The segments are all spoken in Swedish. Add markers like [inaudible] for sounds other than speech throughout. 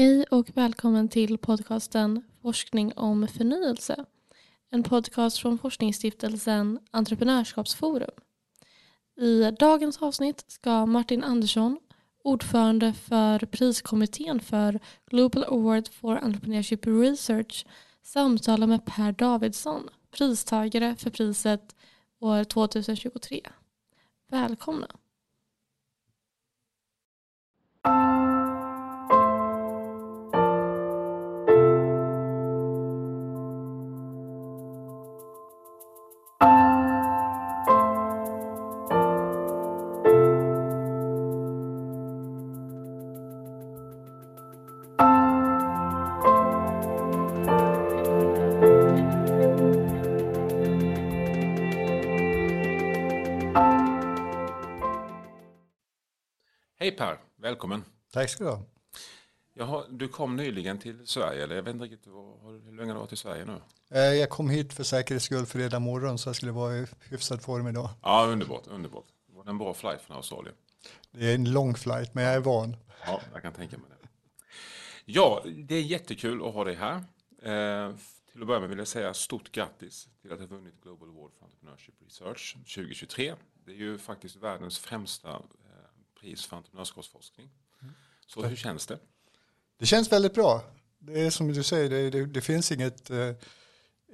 Hej och välkommen till podcasten Forskning om förnyelse. En podcast från forskningsstiftelsen Entreprenörskapsforum. I dagens avsnitt ska Martin Andersson, ordförande för priskommittén för Global Award for Entrepreneurship Research, samtala med Per Davidsson, pristagare för priset år 2023. Välkomna! Välkommen. Tack ska du ha. Jaha, du kom nyligen till Sverige, eller jag vet inte riktigt hur länge du har varit i Sverige nu? Eh, jag kom hit för säkerhets skull fredag morgon så jag skulle vara i hyfsad form idag. Ja, underbart, underbart. Det var en bra flight från Australien. Det är en lång flight men jag är van. Ja, jag kan tänka mig det. Ja, det är jättekul att ha dig här. Eh, till att börja med vill jag säga stort grattis till att ha vunnit Global Award for Entrepreneurship Research 2023. Det är ju faktiskt världens främsta pris för entreprenörskapsforskning. Så hur känns det? Det känns väldigt bra. Det är som du säger, det, det, det finns inget, eh,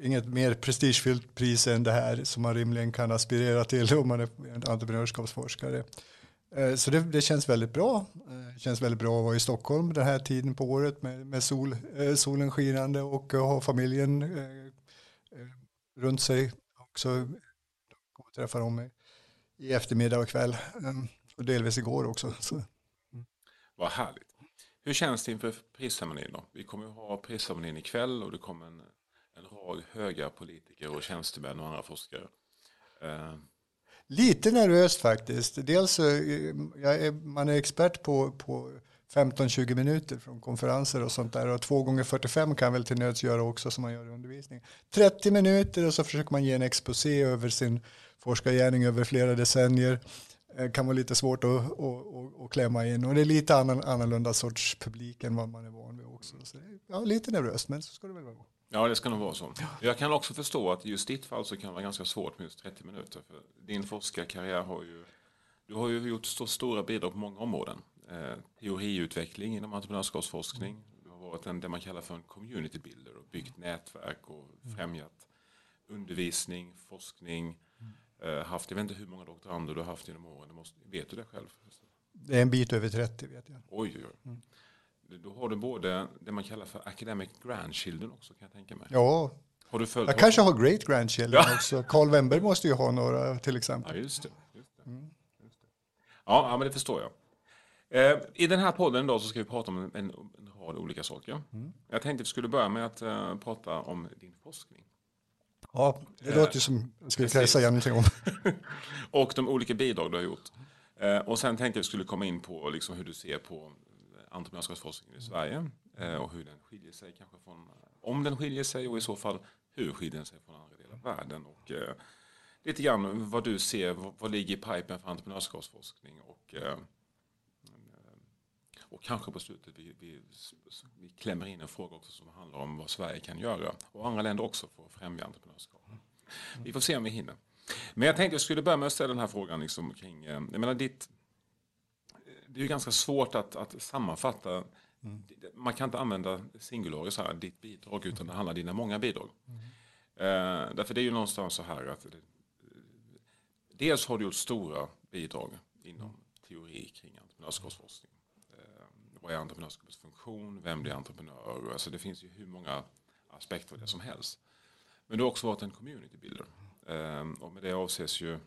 inget mer prestigefyllt pris än det här som man rimligen kan aspirera till om man är en entreprenörskapsforskare. Eh, så det, det, känns väldigt bra. Eh, det känns väldigt bra att vara i Stockholm den här tiden på året med, med sol, eh, solen skinande och ha familjen eh, eh, runt sig. Också kommer träffa dem i eftermiddag och kväll. Och delvis igår också. Så. Vad härligt. Hur känns det inför prisceremonin då? Vi kommer att ha prisceremonin ikväll och det kommer en, en rad höga politiker och tjänstemän och andra forskare. Uh. Lite nervöst faktiskt. Dels är, man är expert på, på 15-20 minuter från konferenser och sånt där och två gånger 45 kan väl till nöds göra också som man gör i undervisning. 30 minuter och så försöker man ge en exposé över sin forskargärning över flera decennier Eh, kan vara lite svårt att, att, att, klämma in och det är lite annan, annorlunda sorts publik än vad man är van vid också. Så, ja, lite nervöst men så ska det väl vara. Ja, det ska nog vara så. Jag kan också förstå att just ditt fall så kan det vara ganska svårt med just 30 minuter. För din forskarkarriär har ju, du har ju gjort så stora bidrag på många områden. Eh, teoriutveckling inom entreprenörskapsforskning. Du har varit en, det man kallar för en community builder och byggt nätverk och främjat undervisning, forskning, haft, jag vet inte hur många doktorander du har haft genom åren. Måste, vet du det själv? Det är en bit över 30 vet jag. Oj, oj, oj. Mm. Då har du både det man kallar för academic grandchildren också kan jag tänka mig. Ja, har du följt jag kanske har great grandchildren ja. också. Karl Wember måste ju ha några till exempel. Ja, just det. Just det. Mm. Just det. Ja, ja, men det förstår jag. Eh, I den här podden då så ska vi prata om en, en, en rad olika saker. Mm. Jag tänkte att vi skulle börja med att uh, prata om din forskning. Ja, det låter ju som jag skulle kunna säga någonting om. [laughs] och de olika bidrag du har gjort. Eh, och sen tänkte jag att vi skulle komma in på liksom hur du ser på entreprenörskapsforskningen i Sverige eh, och hur den skiljer sig kanske från, om den skiljer sig och i så fall hur skiljer den sig från andra delar av världen. Och, eh, lite grann vad du ser, vad, vad ligger i pipen för entreprenörskapsforskning och och kanske på slutet vi, vi, vi klämmer in en fråga också som handlar om vad Sverige kan göra och andra länder också för att främja entreprenörskap. Vi får se om vi hinner. Men jag tänkte jag skulle börja med att ställa den här frågan liksom kring, eh, jag menar ditt, det är ju ganska svårt att, att sammanfatta Mm. Man kan inte använda singularis här, ditt bidrag, utan det handlar om dina många bidrag. Mm. Eh, därför det är ju någonstans så här att det, dels har du gjort stora bidrag inom teori kring entreprenörskapsforskning vad är entreprenörskapets funktion? Vem blir entreprenör? Alltså det finns ju hur många aspekter av det som helst. Men du har också varit en community builder. Um, och med det avses ju, uh,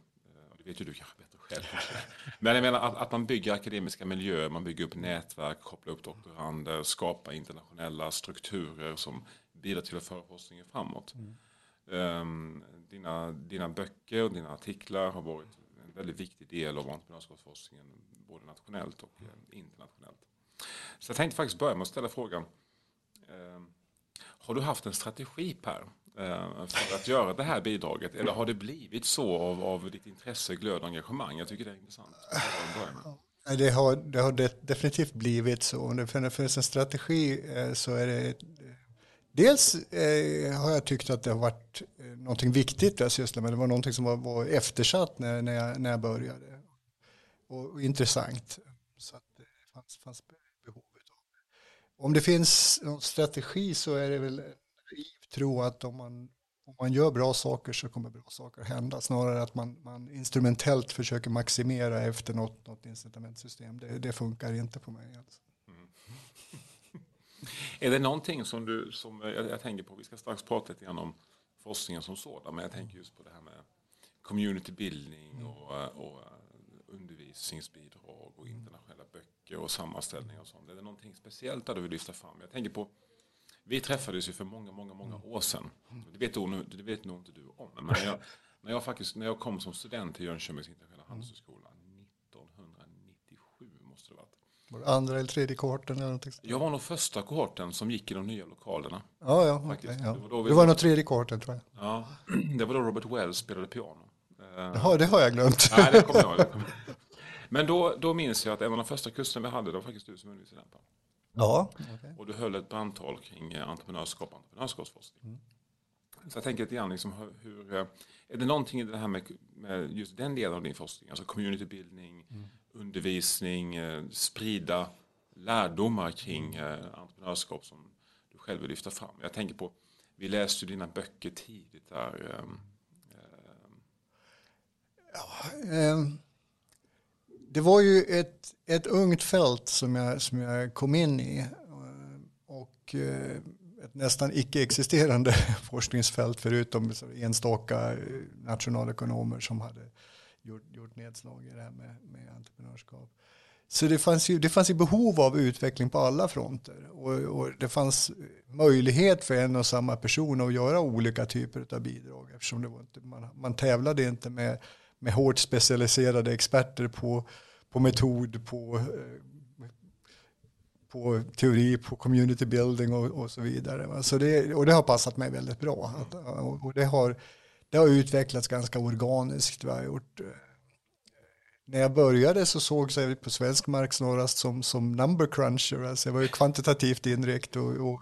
det vet ju du kanske bättre själv. [laughs] Men jag menar att, att, man bygger akademiska miljöer, man bygger upp nätverk, kopplar upp doktorander, skapar internationella strukturer som bidrar till att föra forskningen framåt. Mm. Um, dina, dina böcker och dina artiklar har varit en väldigt viktig del av entreprenörskapsforskningen både nationellt och eh, internationellt. Så jag tänkte faktiskt börja med att ställa frågan. Eh, har du haft en strategi Per? Eh, för att göra det här bidraget? Eller har det blivit så av, av ditt intresse, glöd och engagemang? Jag tycker det är intressant. Det har, det har definitivt blivit så. Om det finns en strategi eh, så är det Dels eh, har jag tyckt att det har varit eh, någonting viktigt jag sysslar med. Det var någonting som var, var eftersatt när, när, jag, när jag började. Och, och intressant. Så att det fanns, fanns. Om det finns någon strategi så är det väl tro att om man, om man gör bra saker så kommer bra saker hända. Snarare att man, man instrumentellt försöker maximera efter något, något incitamentsystem. Det, det funkar inte på mig. Alltså. [laughs] Är det någonting som du, som jag, jag, tänker på, vi ska strax prata lite grann om forskningen som sådan, men jag tänker just på det här med communitybildning mm. och, och undervisningsbidrag och internationella böcker och sammanställningar och sånt. Är det någonting speciellt där du vill lyfta fram? Jag tänker på, vi träffades ju för många, många, många mm. år sedan. Det vet, du, det vet nog inte du om, men när jag, [laughs] när jag, faktiskt, när jag kom som student till Jönköpings internationella handelshögskola Var det andra eller tredje kohorten? Eller någonting jag var nog första kohorten som gick i de nya lokalerna. Ja, ja, okay, ja. Det var, det var nog tredje kohorten tror jag. Ja, [clears throat] det var då Robert Wells spelade piano. Jaha, det har jag glömt. Nej, det kommer jag, det kommer. [laughs] Men då, då minns jag att en av de första kurserna vi hade, det var faktiskt du som undervisade den. Ja. Okay. Och du höll ett brandtal kring eh, entreprenörskap och entreprenörskapsforskning. Mm. Så jag tänker lite grann, liksom, hur, eh, är det någonting i det här med, med just den delen av din forskning, alltså communitybildning, mm undervisning, eh, sprida lärdomar kring eh, entreprenörskap som du själv vill lyfta fram. Jag tänker på, vi läste ju dina böcker tidigt där. Ja, um, det var ju ett, ett ungt fält som jag, som jag kom in i eh, och eh, ett nästan icke-existerande [laughs] forskningsfält förutom enstaka eh, nationalekonomer som hade gjort, gjort nedslag i det här med, med entreprenörskap. Så det fanns, ju, det fanns ju behov av utveckling på alla fronter. Och, och, det fanns möjlighet för en och samma person att göra olika typer av bidrag. Eftersom det var inte, man, man tävlade inte med, med hårt specialiserade experter på, på metod, på, eh, på teori, på community building och, och så vidare. Så det, och det har passat mig väldigt bra. Att, och det har det har utvecklats ganska organiskt. Vi har gjort. Eh, när jag började så såg jag på svensk mark snarast som, som number cruncher. Alltså jag var ju kvantitativt inriktad och, och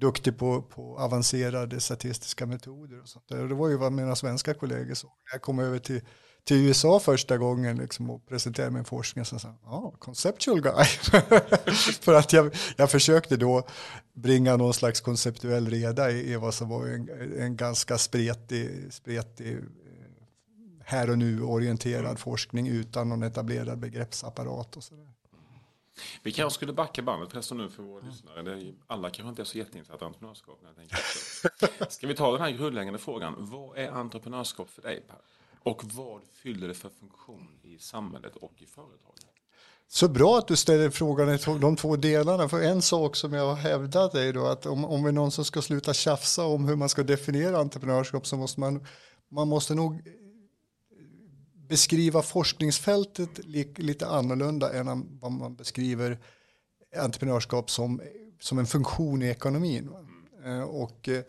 duktig på, på avancerade statistiska metoder. Och sånt där. Och det var ju vad mina svenska kollegor såg. När jag kom över till, till USA första gången liksom, och presenterade min forskning så sa ja, ah, conceptual guy. [laughs] För att jag, jag försökte då bringa någon slags konceptuell reda i, i vad som var en, en ganska spretig, spretig eh, här och nu orienterad mm. forskning utan någon etablerad begreppsapparat och sådär. Vi kanske skulle backa bandet förresten nu för våra mm. lyssnare. alla kanske inte är så jätteinsatta i entreprenörskap. Ska vi ta den här grundläggande frågan. Vad är entreprenörskap för dig Per? Och vad fyller det för funktion i samhället och i företaget? Så bra att du ställer frågan i de två delarna. För en sak som jag har hävdat är då att om, om vi någon som ska sluta tjafsa om hur man ska definiera entreprenörskap så måste man, man måste nog beskriva forskningsfältet lite annorlunda än vad man beskriver entreprenörskap som, som en funktion i ekonomin. Eh, och eh,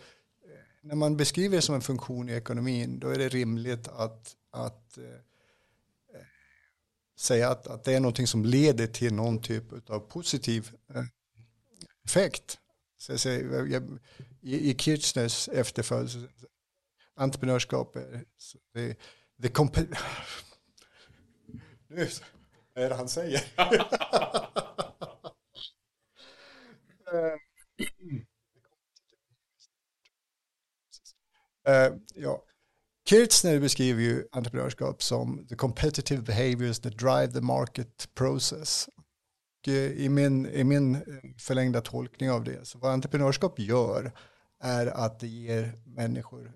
när man beskriver det som en funktion i ekonomin då är det rimligt att, att eh, säga att, att det är någonting som leder till någon typ av positiv effekt. Så jag säger, jag, i, I Kirchners efterföljd, entreprenörskap är det, det Nu är det han säger. uh, [laughs] ja. Kirchner beskriver ju entreprenörskap som the competitive behaviors that drive the market process. Och eh, I min, I min eh, förlängda tolkning av det, så vad entreprenörskap gör är att det ger människor,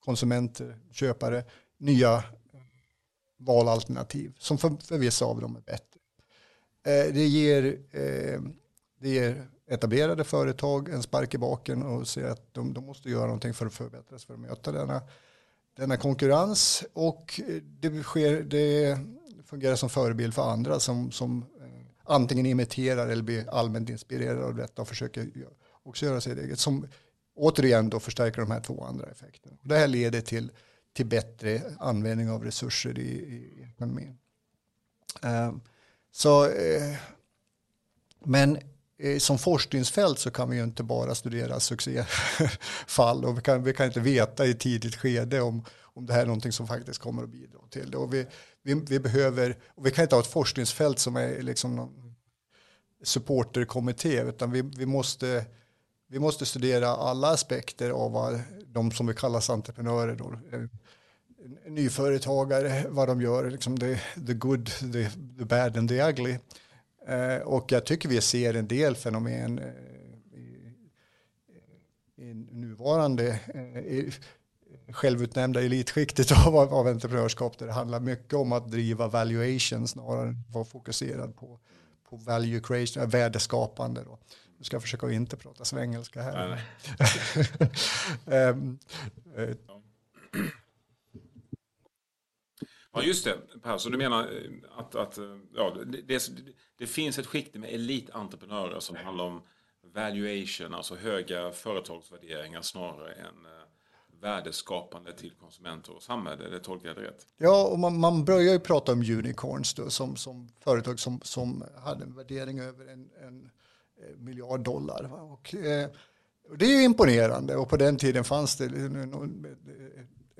konsumenter, köpare, nya valalternativ som för, för vissa av dem är bättre. Eh, det, ger, eh, det ger etablerade företag en spark i baken och ser att de, de måste göra någonting för att förbättras för att möta denna denna konkurrens och eh, det, sker, det fungerar som förebild för andra som, som eh, antingen imiterar eller blir allmänt inspirerade av detta och försöker också göra sig eget. Som återigen då förstärker de här två andra effekterna. Det här leder till, till bättre användning av resurser i, i ekonomin. Eh, så, eh, men eh, som forskningsfält så kan vi ju inte bara studera succéfall och vi kan, vi kan inte veta i tidigt skede om, om det här är någonting som faktiskt kommer att bidra till det. Och vi, vi, vi behöver, och vi kan inte ha ett forskningsfält som är liksom någon supporterkommitté utan vi, vi, måste, vi måste studera alla aspekter av vad de som vi kallar entreprenörer då, eh, nyföretagare, vad de gör, liksom the, the good, the, the bad and the ugly. Eh, och jag tycker vi ser en del fenomen eh, i, i nuvarande eh, i självutnämnda elitskiktet [laughs] av, av entreprenörskap där det handlar mycket om att driva valuation snarare än att vara fokuserad på, på value creation, eh, värdeskapande. Då. Nu ska jag försöka att inte prata svengelska här. um, [laughs] uh, Ja, just det. Per, så du menar eh, att, att eh, ja, det, det finns ett skikt med elidentreprenörer som handlar om valuation, alltså höga företagsvärderingar snarare än värdeskapande till konsumenter och samhälle. Det tolkar jag det rätt? Ja, och man, man börjar ju prata om unicorns då, som, som företag som, som hade en värdering över en, en miljard dollar. Och, eh, det är imponerande och på den tiden fanns det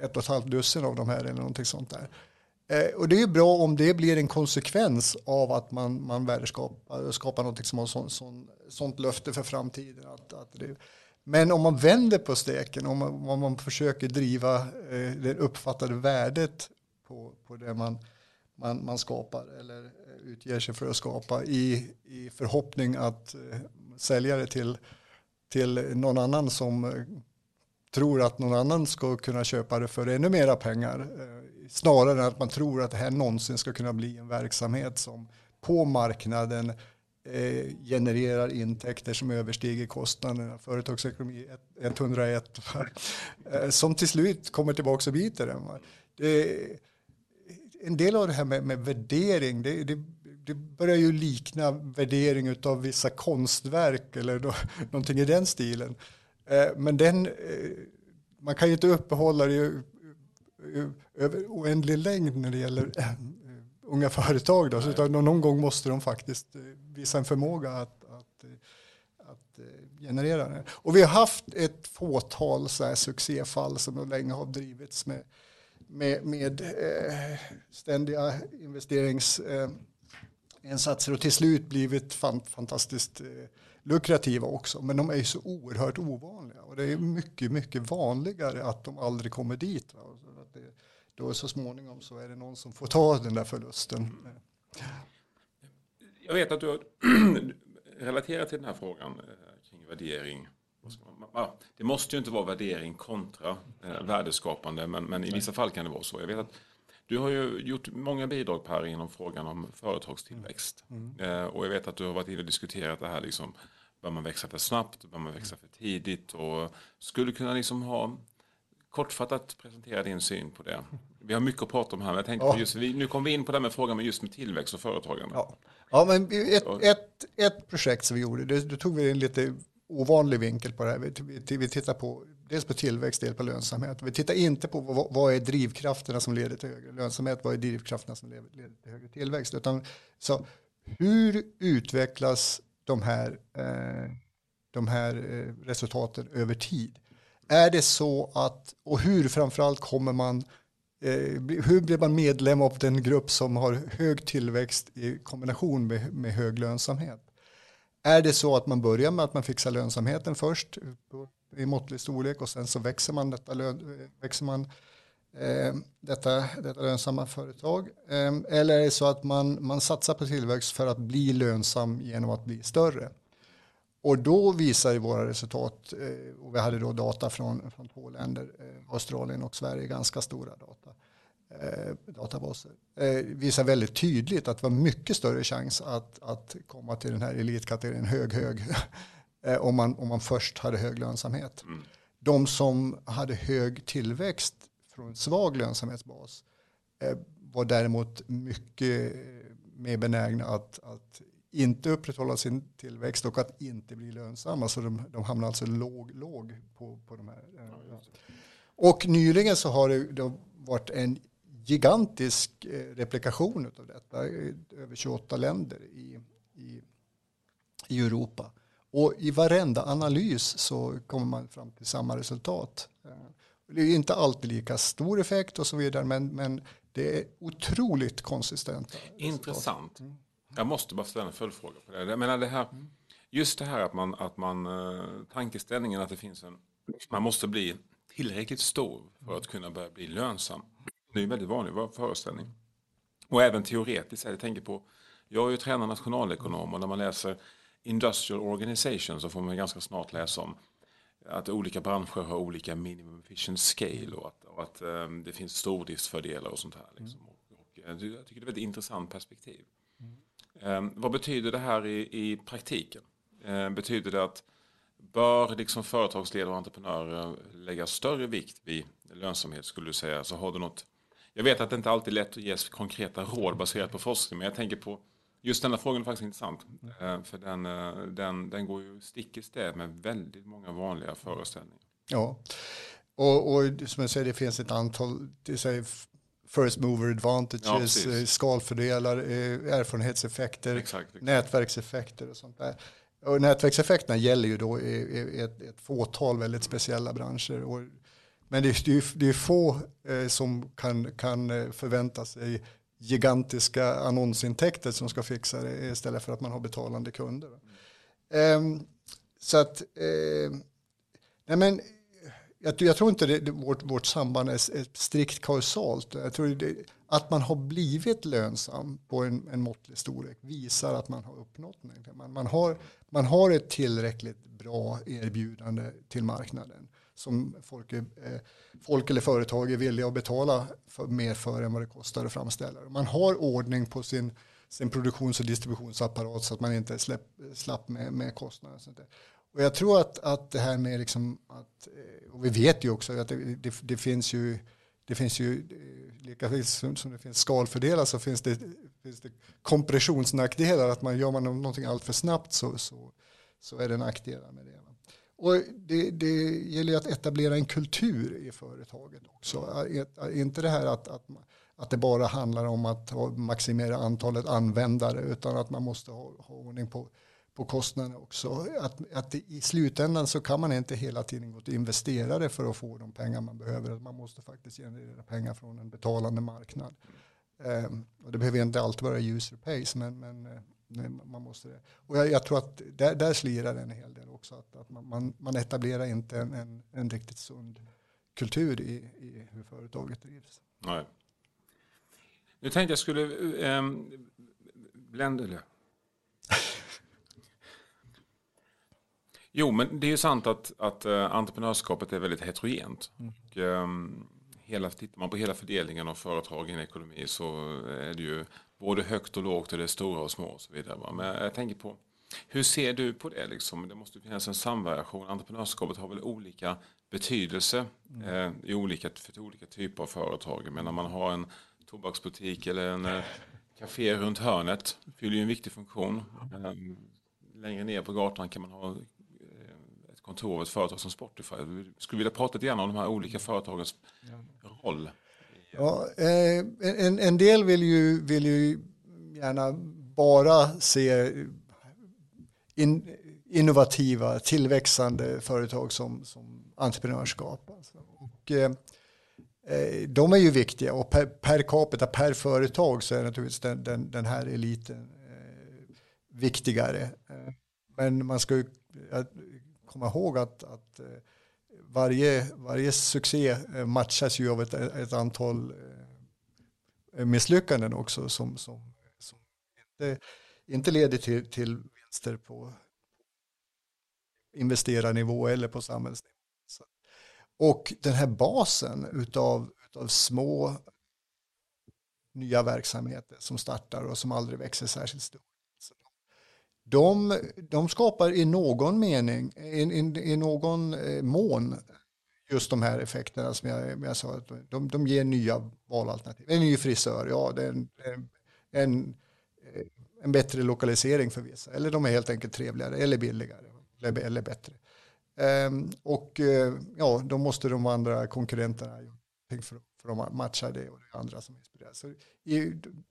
ett och ett halvt dussin av de här eller någonting sånt där. Eh, och det är bra om det blir en konsekvens av att man, man värdeskapar skapar något som har sån, sån, sånt löfte för framtiden. Att, att det, men om man vänder på steken, om man, om man försöker driva eh, det uppfattade värdet på, på det man, man, man skapar eller utger sig för att skapa i, i förhoppning att eh, sälja det till, till någon annan som eh, tror att någon annan ska kunna köpa det för ännu mera pengar. Eh, snarare än att man tror att det här någonsin ska kunna bli en verksamhet som på marknaden eh, genererar intäkter som överstiger kostnaderna. Företagsekonomi 101. Eh, som till slut kommer tillbaka och biter en. Det, en del av det här med, med värdering, det, det, det, börjar ju likna värdering av vissa konstverk eller då, [laughs] någonting i den stilen. Eh, men den, eh, man kan ju inte uppehålla det över oändlig längd när det gäller eh, unga företag. Då, utan någon gång måste de faktiskt visa en förmåga att, att, att generera det. Och vi har haft ett fåtal så här succéfall som länge har drivits med, med, med eh, ständiga investeringsinsatser eh, och till slut blivit fantastiskt eh, lukrativa också, men de är ju så oerhört ovanliga. Och det är mycket, mycket vanligare att de aldrig kommer dit. Va? Så att det, då så småningom så är det någon som får ta den där förlusten. Jag vet att du har [clears throat] relaterat till den här frågan kring värdering. Det måste ju inte vara värdering kontra eh, värdeskapande, men, men i vissa fall kan det vara så. Jag vet att du har ju gjort många bidrag Per inom frågan om företagstillväxt. Mm. Eh, och jag vet att du har varit inne och diskuterat det här liksom, bör man växa för snabbt, bör man växa för tidigt och skulle kunna liksom ha kortfattat presentera din syn på det. Vi har mycket att prata om här, men jag tänkte ja. just, nu kom vi in på det med frågan med just med tillväxt och företagande. Ja, ja men ett, ett, ett projekt som vi gjorde, det, då tog vi en lite ovanlig vinkel på det här. Vi, vi, vi tittar på dels på tillväxt, dels på lönsamhet. Vi tittar inte på vad, vad, är drivkrafterna som leder till högre lönsamhet, vad är drivkrafterna som leder, leder till högre tillväxt. Utan, så, hur utvecklas de här, eh, de här eh, resultaten över tid? Är det så att, och hur framförallt kommer man, eh, hur blir man medlem av den grupp som har hög tillväxt i kombination med, med hög lönsamhet? Är det så att man börjar med att man fixar lönsamheten först i måttlig storlek och sen så växer man detta, växer man, eh, detta, detta lönsamma företag? Eh, eller är det så att man, man satsar på tillväxt för att bli lönsam genom att bli större? Och då visar ju våra resultat, eh, och vi hade då data från, från två länder, eh, Australien och Sverige, ganska stora data eh, databaser eh, visar väldigt tydligt att det var mycket större chans att, att komma till den här elitkategorin hög hög [laughs] eh, om, man, om man först hade hög lönsamhet. Mm. De som hade hög tillväxt från svag lönsamhetsbas eh, var däremot mycket mer benägna att, att inte upprätthålla sin tillväxt och att inte bli lönsamma. Så de, de hamnar alltså låg, låg på, på de här. Eh, och nyligen så har det, det varit en gigantisk eh, replikation av detta i över 28 länder i, i, i Europa. Och i varenda analys så kommer man fram till samma resultat. Eh, det är inte alltid lika stor effekt och så vidare men, men det är otroligt konsistent. Intressant. Mm. Jag måste bara ställa en följdfråga på det. Jag menar det här, just det här att man, att man tankeställningen att det finns en, man måste bli tillräckligt stor för att kunna börja bli lönsam. Det är en väldigt vanlig föreställning. Och även teoretiskt, jag tänker på, jag är ju tränad nationalekonom och när man läser Industrial Organization så får man ganska snart läsa om att olika branscher har olika minimum efficient scale och att, och att um, det finns stordriftsfördelar och sånt här. Liksom. Mm. Och, och, jag tycker det är ett väldigt intressant perspektiv. Mm. Um, vad betyder det här i, i praktiken? Um, betyder det att bör liksom företagsledare och entreprenörer lägga större vikt vid lönsamhet skulle du säga? Så har du något jag vet att det inte alltid är lätt att ge konkreta råd baserat på forskning, men jag tänker på Just denna frågan är faktiskt intressant. Mm. För den, eh, den, den går ju stick i stäv med väldigt många vanliga föreställningar. Ja, och, och som jag säger det finns ett antal säger, first mover advantages, ja, skalfördelar, erfarenhetseffekter, exakt, exakt. nätverkseffekter och sånt där. Och nätverkseffekterna gäller ju då i ett, ett fåtal väldigt speciella branscher. Och, men det är, det är få eh, som kan, kan eh, förvänta sig gigantiska annonsintäkter som ska fixa det istället för att man har betalande kunder. Mm. Um, så att, uh, nej men, jag, jag, tror inte det, det, vårt, vårt samband är, är strikt kausalt. Jag tror det, att man har blivit lönsam på en, en måttlig storlek visar att man har uppnått någonting. Man, man, har, man har ett tillräckligt bra erbjudande till marknaden som folk, är, eh, folk eller företag är villiga att betala för, mer för än vad det kostar att framställa. Man har ordning på sin, sin produktions och distributionsapparat så att man inte släpp, slapp med, med kostnader. Och, sånt där. och jag tror att, att det här med liksom att, eh, och vi vet ju också att det, det, det finns ju det finns ju, eh, lika som, som det finns skalfördelar så finns det, finns det kompressionsnackdelar. Att man gör man någonting allt för snabbt så, så, så är det nackdelar med det. Och det, det gäller att etablera en kultur i företaget också. Inte det här att, att, att det bara handlar om att maximera antalet användare utan att man måste ha, ha ordning på, på kostnaderna också. Att, att i slutändan så kan man inte hela tiden gå till investerare för att få de pengar man behöver. Man måste faktiskt generera pengar från en betalande marknad. Um, och det behöver inte alltid vara user pays men, men eh, eh, man måste det. Och jag, jag, tror att där, där slirar en hel del också. Att, att man, man, man, etablerar inte en, en, en, riktigt sund kultur i, i hur företaget drivs. Nej. Nu tänkte jag skulle ähm, blända [laughs] jo, men det är ju sant att, att uh, entreprenörskapet är väldigt heterogent. Mm. Och, um, hela, tittar man på hela fördelningen av företag i en ekonomi så är det ju både högt och lågt och det stora och små och så vidare. Men jag tänker på, hur ser du på det? Liksom? Det måste finnas en samvariation. Entreprenörskapet har väl olika betydelse mm. eh, i olika, för olika typer av företag. Men när man har en tobaksbutik eller en eh, café runt hörnet fyller ju en viktig funktion. Eh, längre ner på gatan kan man ha eh, ett kontor av ett företag som Spotify. Jag skulle vilja prata lite grann om de här olika företagens roll. Ja, eh, en, en del vill ju, vill ju gärna bara se in, innovativa, tillväxande företag som, som entreprenörskap. Alltså. Och, eh, eh, de är ju viktiga och per, per, capita, per företag så är naturligtvis den, den, den här eliten eh, viktigare. Eh, men man ska ju komma ihåg att, att varje, varje succé eh, matchas ju av ett, ett antal eh, misslyckanden också som, som, som inte, inte leder till, till vinster på investerarnivå eller på samhällsnivå. Och den här basen utav, utav små nya verksamheter som startar och som aldrig växer särskilt stort de, de skapar i någon mening, i, i, i någon eh, mån just de här effekterna som jag, jag sa. De, de ger nya valalternativ. En ny frisör, ja det är en, en, eh, en bättre lokalisering för vissa. Eller de är helt enkelt trevligare eller billigare eller, eller bättre. Ehm, och eh, ja, då måste de andra konkurrenterna för, för de matchar det och det är andra som inspireras. Så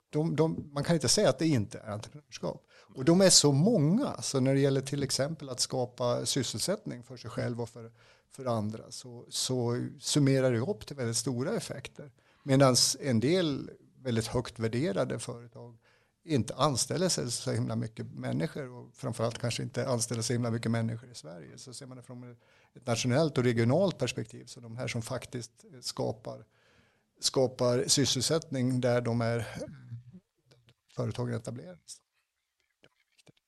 de, de, man kan inte säga att det inte är entreprenörskap. Och de är så många, så när det gäller till exempel att skapa sysselsättning för sig själv och för, för andra så, så summerar det upp till väldigt stora effekter. Medan en del väldigt högt värderade företag inte anställer sig så himla mycket människor och framförallt kanske inte anställer så himla mycket människor i Sverige. Så ser man det från ett nationellt och regionalt perspektiv så de här som faktiskt skapar, skapar sysselsättning där de är företagen etableras.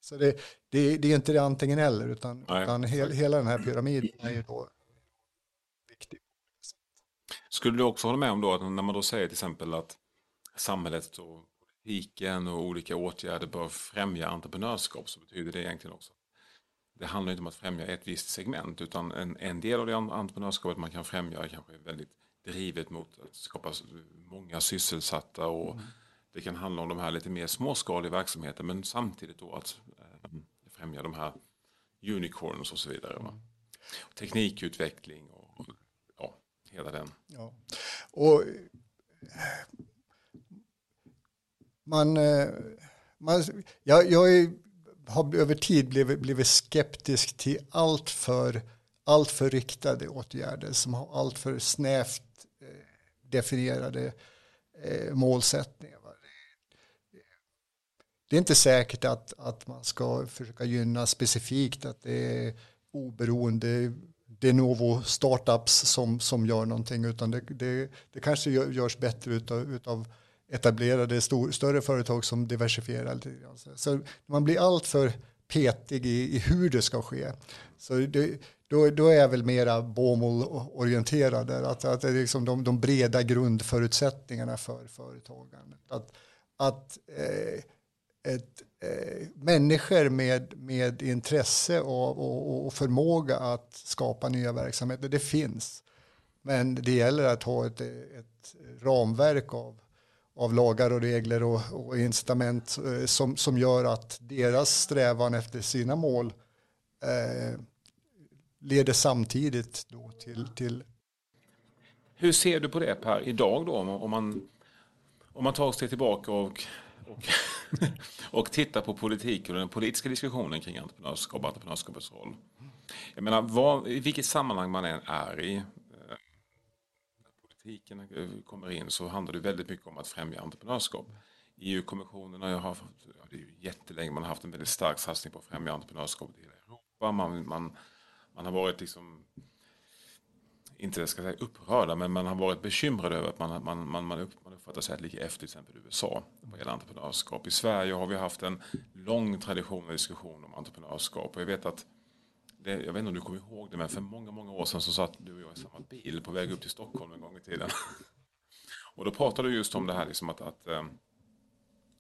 Så det, det, det, är inte det antingen eller utan, utan hel, hela den här pyramiden är ju då viktig. Skulle du också hålla med om då att när man då säger till exempel att samhället och politiken och olika åtgärder bör främja entreprenörskap så betyder det egentligen också det handlar inte om att främja ett visst segment utan en, en del av det entreprenörskapet man kan främja är kanske väldigt drivet mot att skapa många sysselsatta och mm. det kan handla om de här lite mer småskaliga verksamheten men samtidigt då att eh, främja de här unicorns och så vidare. Mm. Teknikutveckling och ja, hela den. Ja. Och man, eh, man, jag, jag är, har över tid blivit, blivit skeptisk till allt för, allt för riktade åtgärder som har allt för snävt definierade eh, målsättningar. Det är inte säkert att, att man ska försöka gynna specifikt att det är oberoende de novo startups som, som gör någonting utan det, det, det kanske görs bättre utav, utav etablerade stor, större företag som diversifierar. Så man blir alltför petig i, i, hur det ska ske. Så det, då, då, är jag väl mera bomull-orienterad. Att, att det är liksom de, de, breda grundförutsättningarna för företagande. Att, att eh, ett, eh, människor med, med intresse och, och, och, förmåga att skapa nya verksamheter, det finns. Men det gäller att ha ett, ett ramverk av av lagar och regler och, och incitament eh, som, som gör att deras strävan efter sina mål eh, leder samtidigt då till, till... Hur ser du på det Per, idag då om man, om man tar sig tillbaka och, och, [laughs] och tittar på politiken och den politiska diskussionen kring entreprenörskap och entreprenörskapets roll. Jag menar, vad, i vilket sammanhang man än är i, eh, politiken kommer in så handlar det väldigt mycket om att främja entreprenörskap. EU-kommissionen har haft, det är ju jättelänge, man har haft en väldigt stark satsning på att främja entreprenörskap i hela Europa. Man, man, man har varit liksom, inte ska säga upprörda, men man har varit bekymrad över att man, man, man, man, upp, man uppfattar sig lika efter till exempel USA vad gäller entreprenörskap. I Sverige har vi haft en lång tradition och diskussion om entreprenörskap och jag vet att det, jag vet inte om du kommer ihåg det, men för många, många år sedan så satt du och jag i samma bil på väg upp till Stockholm en gång i tiden. [laughs] och då pratade du just om det här liksom att, att eh,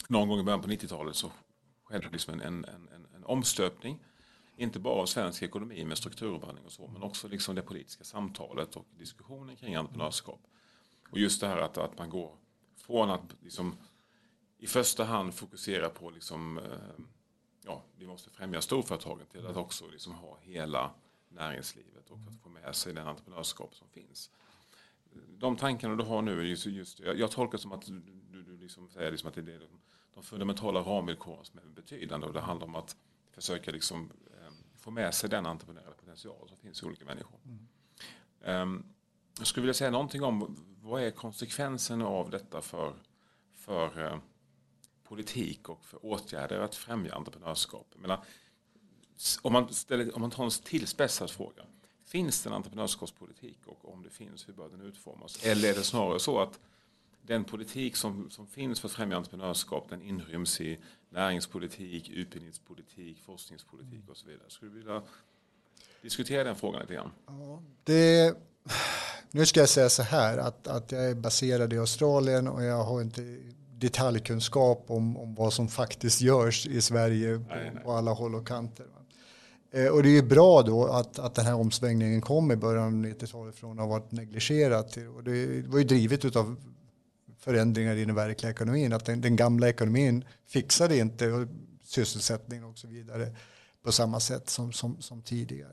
någon gång i början på 90-talet så skedde liksom en, en, en, en omstöpning. Inte bara av svensk ekonomi med strukturomvandling och så, men också liksom det politiska samtalet och diskussionen kring entreprenörskap. Och just det här att, att man går från att liksom, i första hand fokusera på liksom, eh, ja, vi måste främja storföretagen till att också liksom ha hela näringslivet och att få med sig den entreprenörskap som finns. De tankarna du har nu, just, just, jag, jag tolkar som att du, du liksom säger liksom att det är de fundamentala ramvillkoren som är betydande och det handlar om att försöka liksom, eh, få med sig den entreprenöriella potential som finns i olika människor. Mm. Um, jag skulle vilja säga någonting om vad är konsekvensen av detta för, för uh, politik och för åtgärder att främja entreprenörskap. menar, om, man ställer, om man tar en tillspetsad fråga. Finns det en entreprenörskapspolitik och om det finns, hur bör den utformas? Eller är det snarare så att den politik som, som finns för att främja entreprenörskap den inryms i näringspolitik, utbildningspolitik, forskningspolitik och så vidare. Skulle du vilja diskutera den frågan lite grann? Ja, det, nu ska jag säga så här att, att jag är baserad i Australien och jag har inte detaljkunskap om, om vad som faktiskt görs i Sverige på, nej, nej. på alla håll och kanter. Eh, och det är bra då att, att den här omsvängningen kom i början av 90-talet från att ha varit negligerat. Och det var ju drivet av förändringar i den verkliga ekonomin. Att den, den gamla ekonomin fixade inte sysselsättning och så vidare på samma sätt som, som, som tidigare.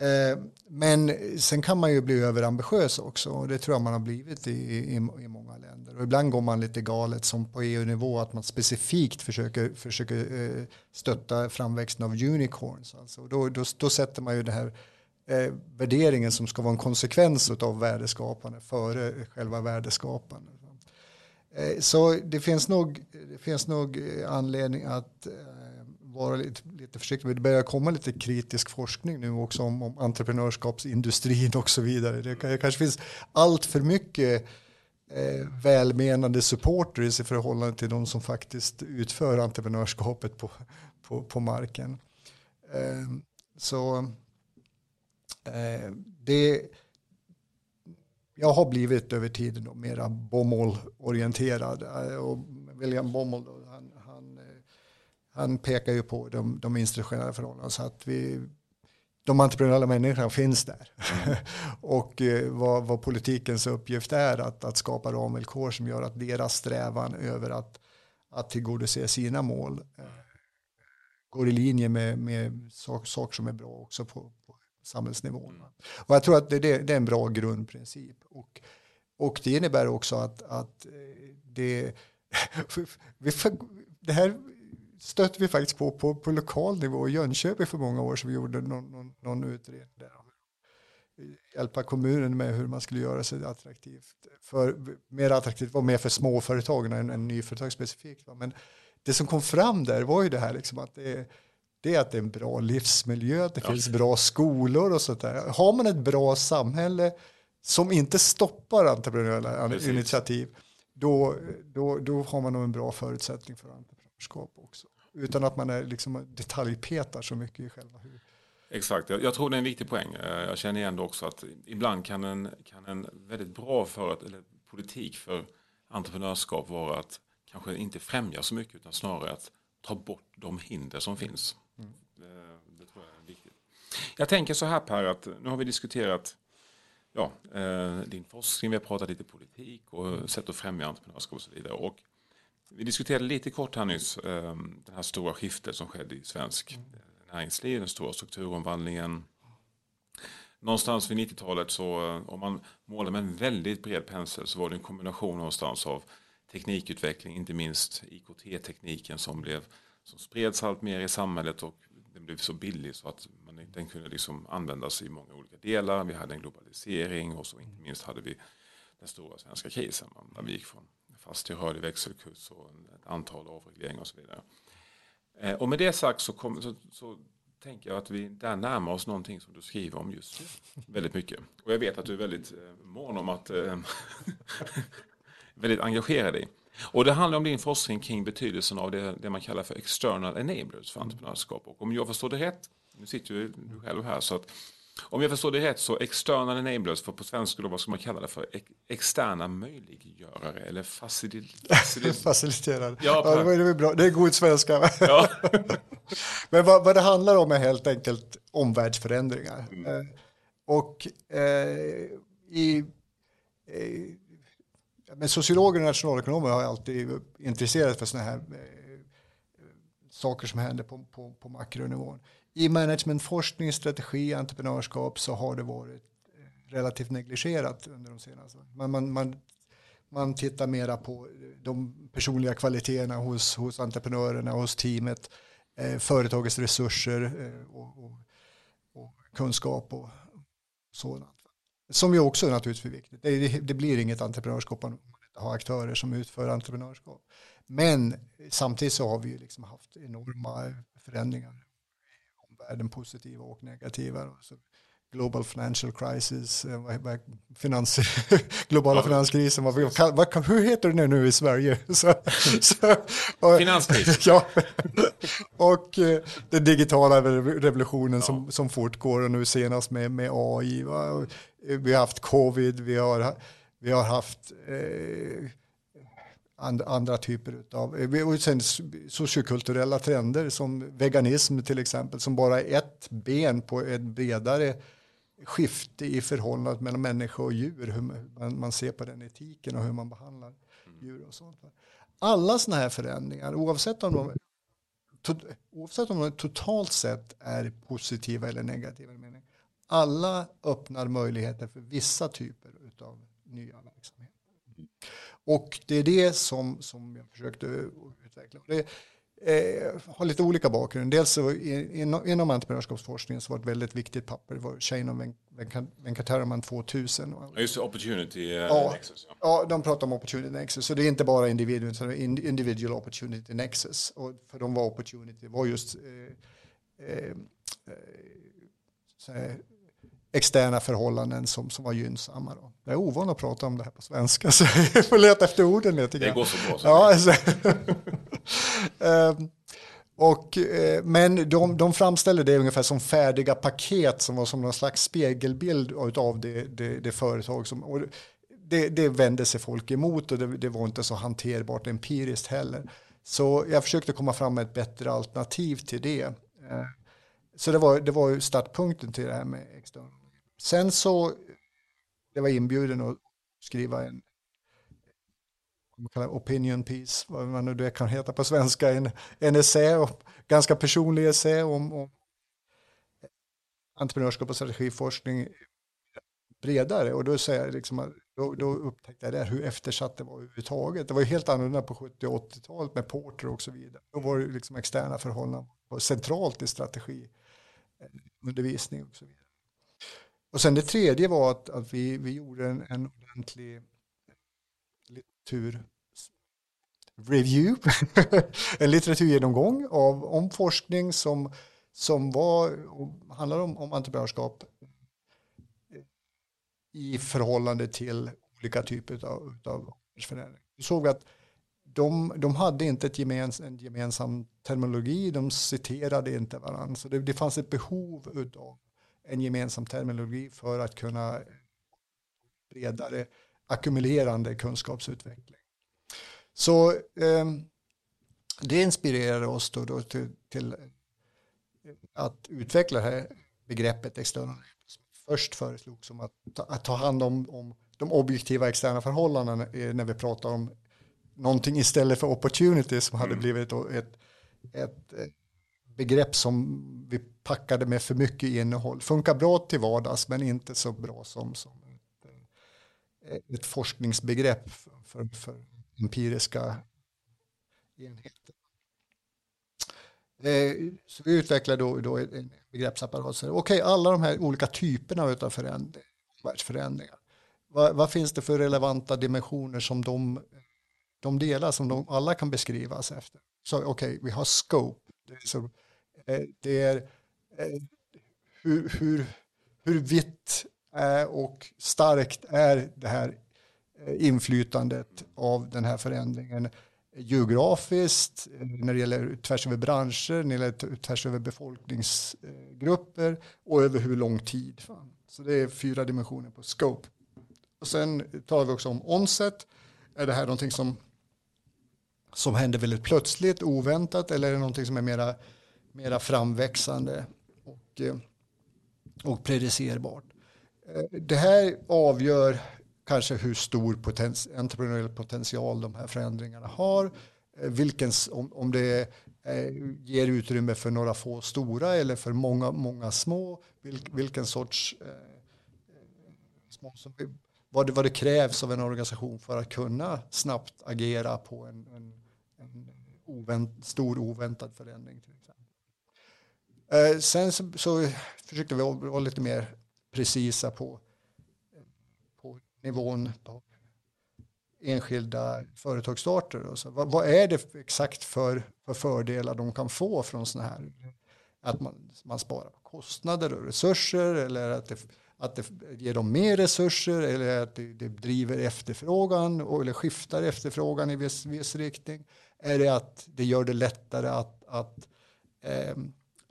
Eh, men sen kan man ju bli överambitiös också och det tror jag man har blivit i, i, i många länder. Och ibland går man lite galet som på EU-nivå att man specifikt försöker, försöker eh, stötta framväxten av unicorns. Alltså då, då, då sätter man ju den här eh, värderingen som ska vara en konsekvens av värdeskapande före själva värdeskapandet. Eh, så det finns nog, det finns nog eh, anledning att eh, vara lite, lite försiktig. Det börjar komma lite kritisk forskning nu också om, om entreprenörskapsindustrin och så vidare. Det, det kanske finns allt för mycket eh, välmenande supporters i förhållande till de som faktiskt utför entreprenörskapet på, på, på marken. Eh, så eh, det jag har blivit över tiden då mera bomull-orienterad. Eh, och William Bommel han pekar ju på de, de institutionella förhållandena så att vi, de entreprenöriella människorna finns där. Mm. [laughs] och eh, vad, vad, politikens uppgift är att, att skapa ramvillkor som gör att deras strävan över att, att tillgodose sina mål eh, går i linje med, med saker sak som är bra också på samhällsnivån. Mm. Och jag tror att det, det, det, är en bra grundprincip. Och, och det innebär också att, att eh, det, [laughs] det, det här stötte vi faktiskt på, på på lokal nivå i Jönköping för många år sedan. Vi gjorde någon, någon, någon utredning där. Hjälpa kommunen med hur man skulle göra sig attraktivt. För, mer attraktivt var mer för småföretagen än, än nyföretag specifikt. Men det som kom fram där var ju det här liksom att det är, det är att det är en bra livsmiljö, det ja. finns bra skolor och sånt där. Har man ett bra samhälle som inte stoppar entreprenöriella Precis. initiativ, då, då, då har man nog en bra förutsättning för entreprenörskap också. Utan att man är liksom detaljpetar så mycket i själva hur. Exakt, jag, tror det är en viktig poäng. Eh, jag känner igen det också att ibland kan en, kan en väldigt bra för, eller politik för entreprenörskap vara att kanske inte främja så mycket utan snarare att ta bort de hinder som finns. Mm. Det, det, tror jag är viktigt. Jag tänker så här Per, att nu har vi diskuterat ja, eh, din forskning, vi har pratat lite politik och sätt att främja entreprenörskap och så vidare. Och vi diskuterade lite kort här nyss ehm, det här stora skiftet som skedde i svensk mm. näringsliv, den stora strukturomvandlingen. Någonstans vid 90-talet så eh, om man målar med en väldigt bred pensel så var det en kombination någonstans av teknikutveckling, inte minst IKT-tekniken som, blev, som spreds allt mer i samhället och den blev så billig så att man, den kunde liksom användas i många olika delar. Vi hade en globalisering och så inte minst hade vi den stora svenska krisen. Där vi gick från fast till rörlig växelkurs och ett antal avregleringar och så vidare. Eh, och med det sagt så, kom, så, så, tänker jag att vi där närmar oss någonting som du skriver om just nu. Väldigt mycket. Och jag vet att du är väldigt eh, mån om att eh, [laughs] väldigt engagerad i. Och det handlar om din forskning kring betydelsen av det, det man kallar för external enablers för entreprenörskap. Och om jag förstår det rätt, nu sitter ju du själv här, så att om jag förstår det rätt så external enablers, för på svenska då, vad ska man kalla det för? externa möjliggörare eller facil [laughs] faciliterare. Ja, ja, det, bra. det är god svenska. Ja. [laughs] Men vad, vad, det handlar om är helt enkelt omvärldsförändringar. Mm. Eh, och eh, i, eh, men sociologer och nationalekonomer har alltid intresserat för sådana här eh, saker som händer på, på, på makronivån i managementforskning, strategi, entreprenörskap så har det varit eh, relativt negligerat under de senaste åren. Man, man, man, man tittar mera på eh, de personliga kvaliteterna hos, hos entreprenörerna, hos teamet, eh, företagets resurser eh, och, och, och, kunskap och sådant. Som ju också naturligtvis är viktigt. Det, det blir inget entreprenörskap om man inte har aktörer som utför entreprenörskap. Men samtidigt så har vi ju liksom haft enorma förändringar Omvärlden positiva och negativa. Så global financial crisis, eh, finans, [laughs] globala ja. finanskrisen, vad, vad, hur heter det nu i Sverige? [laughs] Så, så, och, Finanskris. [laughs] ja, och eh, den digitala revolutionen ja. som, som fortgår och nu senast med, med AI. Va? Vi har haft covid, vi har, vi har haft eh, and, andra typer av, eh, och sen sociokulturella trender som veganism till exempel, som bara är ett ben på ett bredare skifte i förhållandet mellan människa och djur, hur man, man ser på den etiken och hur man behandlar mm. djur och sånt. Alla sådana här förändringar, oavsett om de, to, oavsett om de totalt sett är positiva eller negativa, alla öppnar möjligheter för vissa typer av nya verksamheter. Och det är det som, som jag försökte utveckla. Det, eh, har lite olika bakgrund. Dels så inom, inom entreprenörskapsforskningen så var ett väldigt viktigt papper. Det var Shane och Venkataraman 2000. Just Opportunity uh, ja, Nexus. Ja. ja, de pratar om Opportunity Nexus. Så det är inte bara individual, utan individual Opportunity Nexus. Och för de var Opportunity var just eh, eh, eh externa förhållanden som, som var gynnsamma. Då. Jag är ovan att prata om det här på svenska [laughs] så jag får leta efter orden lite Det går så bra. Så ja, alltså. [laughs] [laughs] Ehm, och, eh, men de, de framställde det ungefär som färdiga paket som var som någon slags spegelbild av det, det, det företag som... Och det, det vände sig folk emot och det, det var inte så hanterbart empiriskt heller. Så jag försökte komma fram med ett bättre alternativ till det. Ehm, så det var, det var startpunkten till det här med extern Sen så, det var inbjuden att skriva en opinion piece, vad man nu det kan heta på svenska, en, en essä, ganska personlig essä om, om entreprenörskap och strategiforskning bredare. Och då, säger jag liksom, då, då upptäckte jag där hur eftersatt det var överhuvudtaget. Det var ju helt annorlunda på 70 och 80-talet med Porter och så vidare. Då var det liksom externa förhållanden centralt i strategiundervisning. Eh, och så vidare. Och sen det tredje var att, att vi, vi gjorde en, en ordentlig eh, litteratur review, [laughs] en litteraturgenomgång av, om forskning som, som var, handlar om, om entreprenörskap eh, i förhållande till olika typer av, av förändring. Vi såg att de, de hade inte ett gemens, en gemensam terminologi, de citerade inte varandra. Så det, det fanns ett behov av en gemensam terminologi för att kunna bredare ackumulerande kunskapsutveckling. Så eh, det inspirerade oss då, då till, till, att utveckla det här begreppet externa först föreslog som att, att ta hand om, om de objektiva externa förhållandena när vi pratar om någonting istället för opportunity som hade mm. blivit ett, ett, ett begrepp som vi packade med för mycket innehåll. Funkar bra till vardags men inte så bra som, som ett, eh, ett forskningsbegrepp för, för empiriska enheter. Eh, så vi utvecklade då, då en begreppsapparat. Okej, okay, alla de här olika typerna av förändring, världsförändringar. Vad, vad, finns det för relevanta dimensioner som de, de delar som de alla kan beskrivas efter? Så okej, okay, vi har scope. Det är så eh, det är eh, hur, hur, hur vitt och starkt är det här Eh, inflytandet av den här förändringen geografiskt, eh, när det gäller tvärs över branscher, när det gäller tvärs över befolkningsgrupper eh, och över hur lång tid. Så det är fyra dimensioner på scope. Och sen talar vi också om onset. Är det här någonting som, som händer väldigt plötsligt, oväntat eller är det någonting som är mera mera framväxande och, och predicerbart. Det här avgör kanske hur stor potens, entreprenöriell potential de här förändringarna har. Eh, vilken, om, om det eh, ger utrymme för några få stora eller för många, många små. vilken sorts eh, små, vad, det, vad det krävs av en organisation för att kunna snabbt agera på en, en, en ovänt, stor oväntad förändring. Till Eh, sen så, så, försökte vi vara lite mer precisa på, på nivån på enskilda företagsstarter. Och så. Vad, vad, är det exakt för, för fördelar de kan få från sådana här? Att man, man sparar på kostnader och resurser eller att det, att det ger dem mer resurser eller att det, det driver efterfrågan och, eller skiftar efterfrågan i viss, viss riktning. Är det att det gör det lättare att, att eh,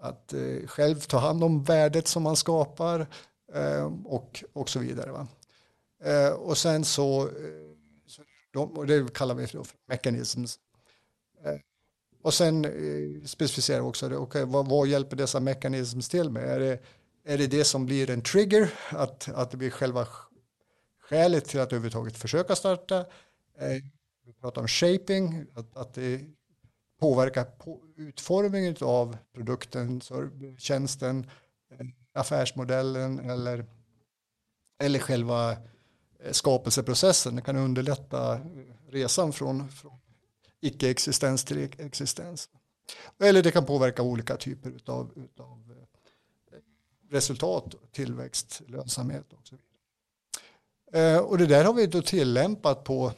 att eh, själv ta hand om värdet som man skapar eh, och, och så vidare. Va? Eh, och sen så, eh, så de, och det kallar vi för mechanisms. Eh, och sen eh, specificerar vi också det, okay, vad, vad hjälper dessa mechanisms till med? Är det, är det det som blir en trigger, att, att det blir själva skälet till att överhuvudtaget försöka starta? Eh, vi pratar om shaping, att, att det påverkar på utformningen av produkten, tjänsten, eh, affärsmodellen eller, eller själva eh, Eh, skapelseprocessen. Det kan underlätta resan från, från icke-existens till existens. Eller det kan påverka olika typer av, utav eh, resultat, tillväxt, lönsamhet och så vidare. Eh, och det där har vi då tillämpat på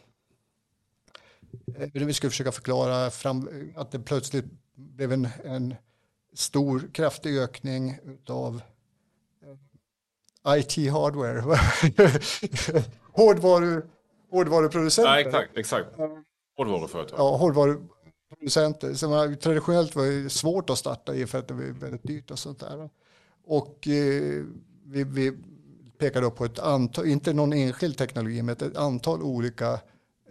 vi skulle försöka förklara fram, att det plötsligt blev en, en stor kraftig ökning av eh, IT-hardware. [laughs] Hårdvaru, hårdvaruproducenter. Ja, exakt, exakt. Hårdvaruföretag. Ja, hårdvaruproducenter. Som traditionellt var det svårt att starta i för att det var väldigt dyrt och sånt där. Och eh, vi, vi pekar då på ett antal, inte någon enskild teknologi, men ett antal olika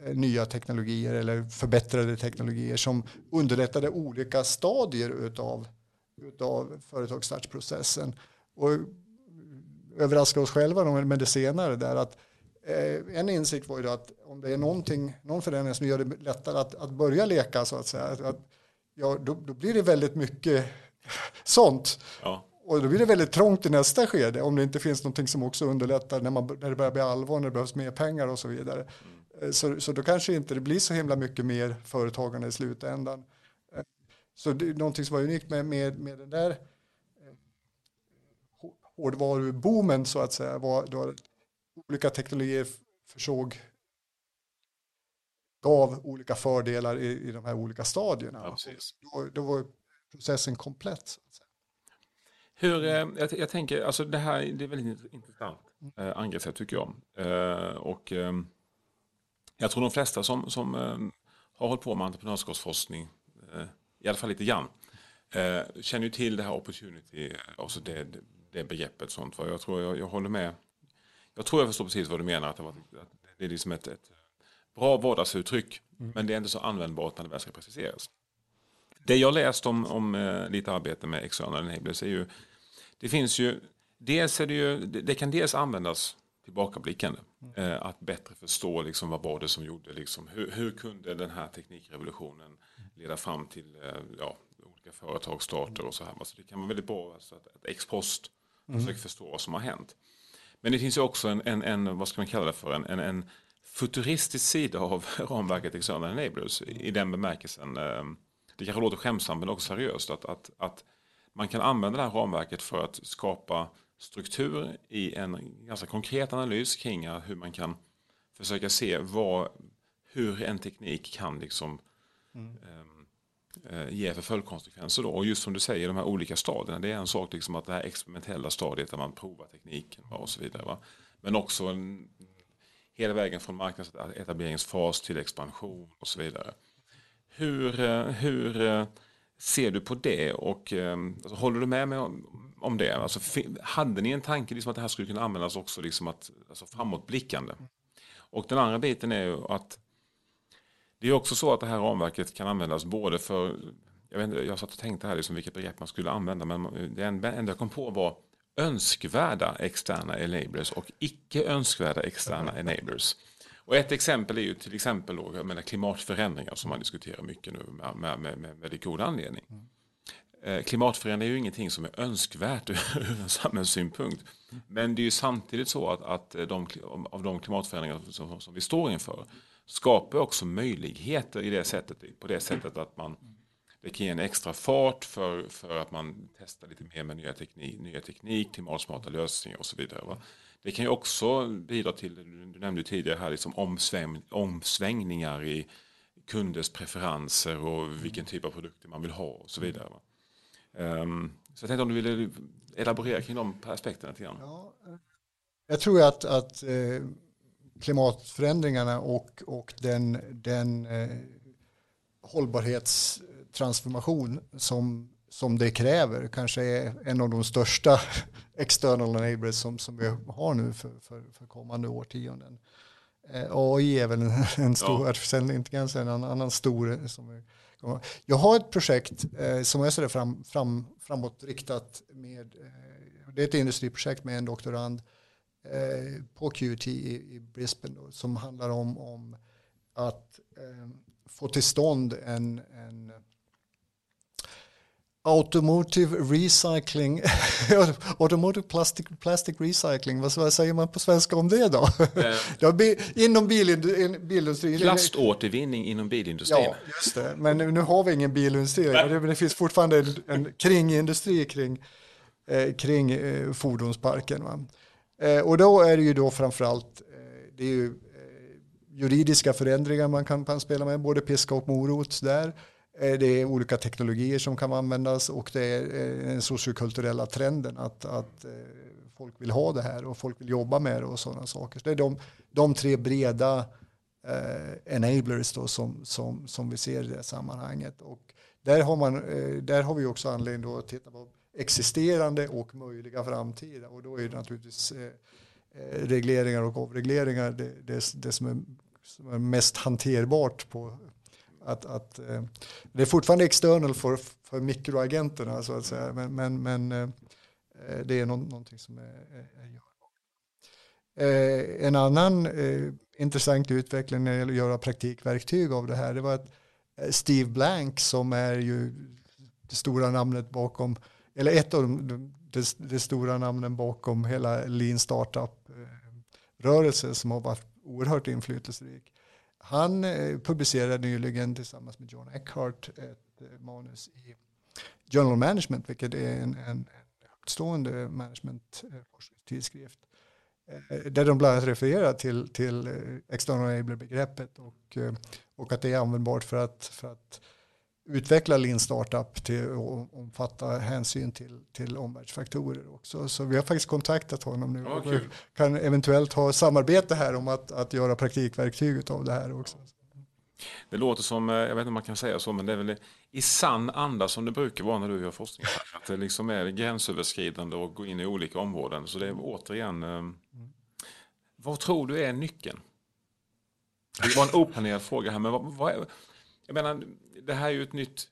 Eh, nya teknologier eller förbättrade teknologier som underlättade olika stadier utav, utav företagsstartsprocessen. Och överraska oss själva med det senare där att eh, en insikt var ju att om det är någonting, någon förändring som gör det lättare att, att börja leka så att säga, att, ja, då, då blir det väldigt mycket [laughs] sånt. Ja. Och då blir det väldigt trångt i nästa skede om det inte finns någonting som också underlättar när, man, när det börjar bli allvar, när det behövs mer pengar och så vidare. Mm. Eh, så, så då kanske inte det blir så himla mycket mer företagande i slutändan. Eh, så det är någonting som var unikt med, med, med den där hårdvaruboomen så att säga var då olika teknologier försåg gav olika fördelar i, i de här olika stadierna. Ja, då, då, var processen komplett. Hur, jag, jag, tänker, alltså det här det är väldigt intressant eh, angreppssätt tycker jag. Eh, och eh, jag tror de flesta som, som eh, har hållit på med entreprenörskapsforskning, eh, i alla fall lite grann, eh, känner ju till det här opportunity, alltså det, det, begreppet. Sånt. Jag tror jag, jag håller med. Jag tror jag förstår precis vad du menar. Att det, var, att det är liksom ett, ett bra vardagsuttryck, mm. men det är inte så användbart när det väl ska preciseras. Det jag läst om, om eh, lite arbete med external enablers är ju, det finns ju, dels är det ju, det, det kan dels användas tillbakablickande. Mm. att bättre förstå liksom, vad var det som gjorde, liksom, hur, hur kunde den här teknikrevolutionen leda fram till eh, ja, olika företagsstarter och så här. Alltså, det kan vara väldigt bra alltså, att, att ex post mm. försöka förstå vad som har hänt. Men det finns ju också en, en, en vad ska man kalla det för, en, en, en futuristisk sida av [laughs] ramverket External Enablers i den bemärkelsen, eh, det kanske låter skämsamt men också seriöst, att, att, att man kan använda det här ramverket för att skapa struktur i en ganska konkret analys kring hur man kan försöka se vad, hur en teknik kan liksom, mm. Eh, ger för följdkonsekvenser. Då. Och just som du säger, de här olika stadierna, det är en sak liksom att det här experimentella stadiet där man provar tekniken och så vidare. Va? Men också en, hela vägen från marknadsetableringsfas till expansion och så vidare. Hur, eh, hur eh, ser du på det och alltså, håller du med mig om, om det? Alltså, hade ni en tanke liksom att det här skulle kunna användas också liksom att, alltså framåtblickande? Och den andra biten är ju att det är också så att det här ramverket kan användas både för, jag, vet inte, jag satt och tänkte här liksom vilket begrepp man skulle använda, men det enda jag kom på var önskvärda externa enablers och icke önskvärda externa enablers. Och ett exempel är ju till exempel då, jag menar, klimatförändringar som man diskuterar mycket nu med, med, med, med väldigt god anledning. Mm. Eh, klimatförändring är ju ingenting som är önskvärt [laughs] ur en samhällssynpunkt. Men det är ju samtidigt så att, att de, av de klimatförändringar som, som vi står inför skapar också möjligheter i det sättet, på det sättet att man det kan ge en extra fart för, för att man testar lite mer med nya teknik, nya teknik klimatsmarta lösningar och så vidare. Va? Det kan ju också bidra till, du nämnde tidigare här, liksom omsväng, omsvängningar i kunders preferenser och vilken typ av produkter man vill ha och så vidare. Va? Um, så jag tänkte om du ville elaborera kring de aspekterna lite grann. Ja, eh, jag tror att, att eh, klimatförändringarna och, och den, den eh, hållbarhetstransformation som, som det kräver kanske är en av de största [laughs] external enablers som, som vi har nu för, för, för kommande årtionden. Eh, AI är väl en, [laughs] en stor, ja. artificiell intelligens en annan, stor som vi jag har ett projekt eh, som är sådär fram, fram, framåtriktat med, eh, det är ett industriprojekt med en doktorand eh, på QT i, i Brisbane då, som handlar om, om att eh, få till stånd en, en Automotive recycling, [laughs] automotive plastic, plastic recycling, vad, säger man på svenska om det då? [laughs] Bi, inom bilindustrin. Plaståtervinning inom bilindustrin. Ja, just det. Men nu, har vi ingen bilindustri, men det, men det finns fortfarande en, en kringindustri kring, eh, kring eh, fordonsparken. Va? Eh, och då är det ju då framförallt eh, det är ju, eh, juridiska förändringar man kan, kan spela med, både piska och morot där. Eh, det är olika teknologier som kan användas och det är eh, den sociokulturella trenden att, att eh, folk vill ha det här och folk vill jobba med det och sådana saker. Så det är de, de tre breda eh, enablers då som, som, som vi ser i det sammanhanget. Och där har, man, eh, där har vi också anledning att titta på existerande och möjliga framtida och då är det naturligtvis eh, eh, regleringar och avregleringar det, det, det som, är, som är mest hanterbart på, att, att, eh, det är fortfarande external för, för mikroagenterna så att säga, men, men, men det är någonting som är, är görbart. Eh, en annan intressant utveckling när det gäller att göra praktikverktyg av det här, det var att Steve Blank som är ju det stora namnet bakom, eller ett av de, det, det stora namnen bakom hela lean startup-rörelsen eh, som har varit oerhört inflytelserik han eh, publicerade nyligen tillsammans med John Eckhart ett eh, manus i Journal Management, vilket är en, en högtstående managementtidskrift. Eh, där de bland annat refererar till, till external enabler-begreppet och, och att det är användbart för att, för att utveckla Lean Startup till att omfatta hänsyn till, till omvärldsfaktorer också. Så vi har faktiskt kontaktat honom nu ja, och kan eventuellt ha samarbete här om att, att göra praktikverktyg av det här också. Det låter som, eh, jag vet inte om man kan säga så, men det är väl i sann anda som det brukar vara när du gör forskning. Att det liksom är gränsöverskridande och går in i olika områden. Så det är återigen, mm. vad tror du är nyckeln? Det var en oplanerad fråga här, men vad, vad är, jag menar, det här är ju ett nytt...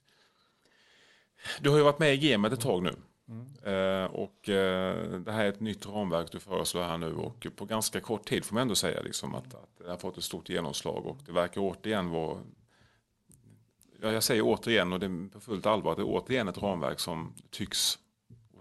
Du har ju varit med i gamet ett tag nu. Mm. Uh, och uh, det här är ett nytt ramverk du föreslår här nu och på ganska kort tid får man ändå säga liksom att, att det har fått ett stort genomslag och det verkar återigen vara ja, jag säger återigen och det är på fullt allvar att det är återigen ett ramverk som tycks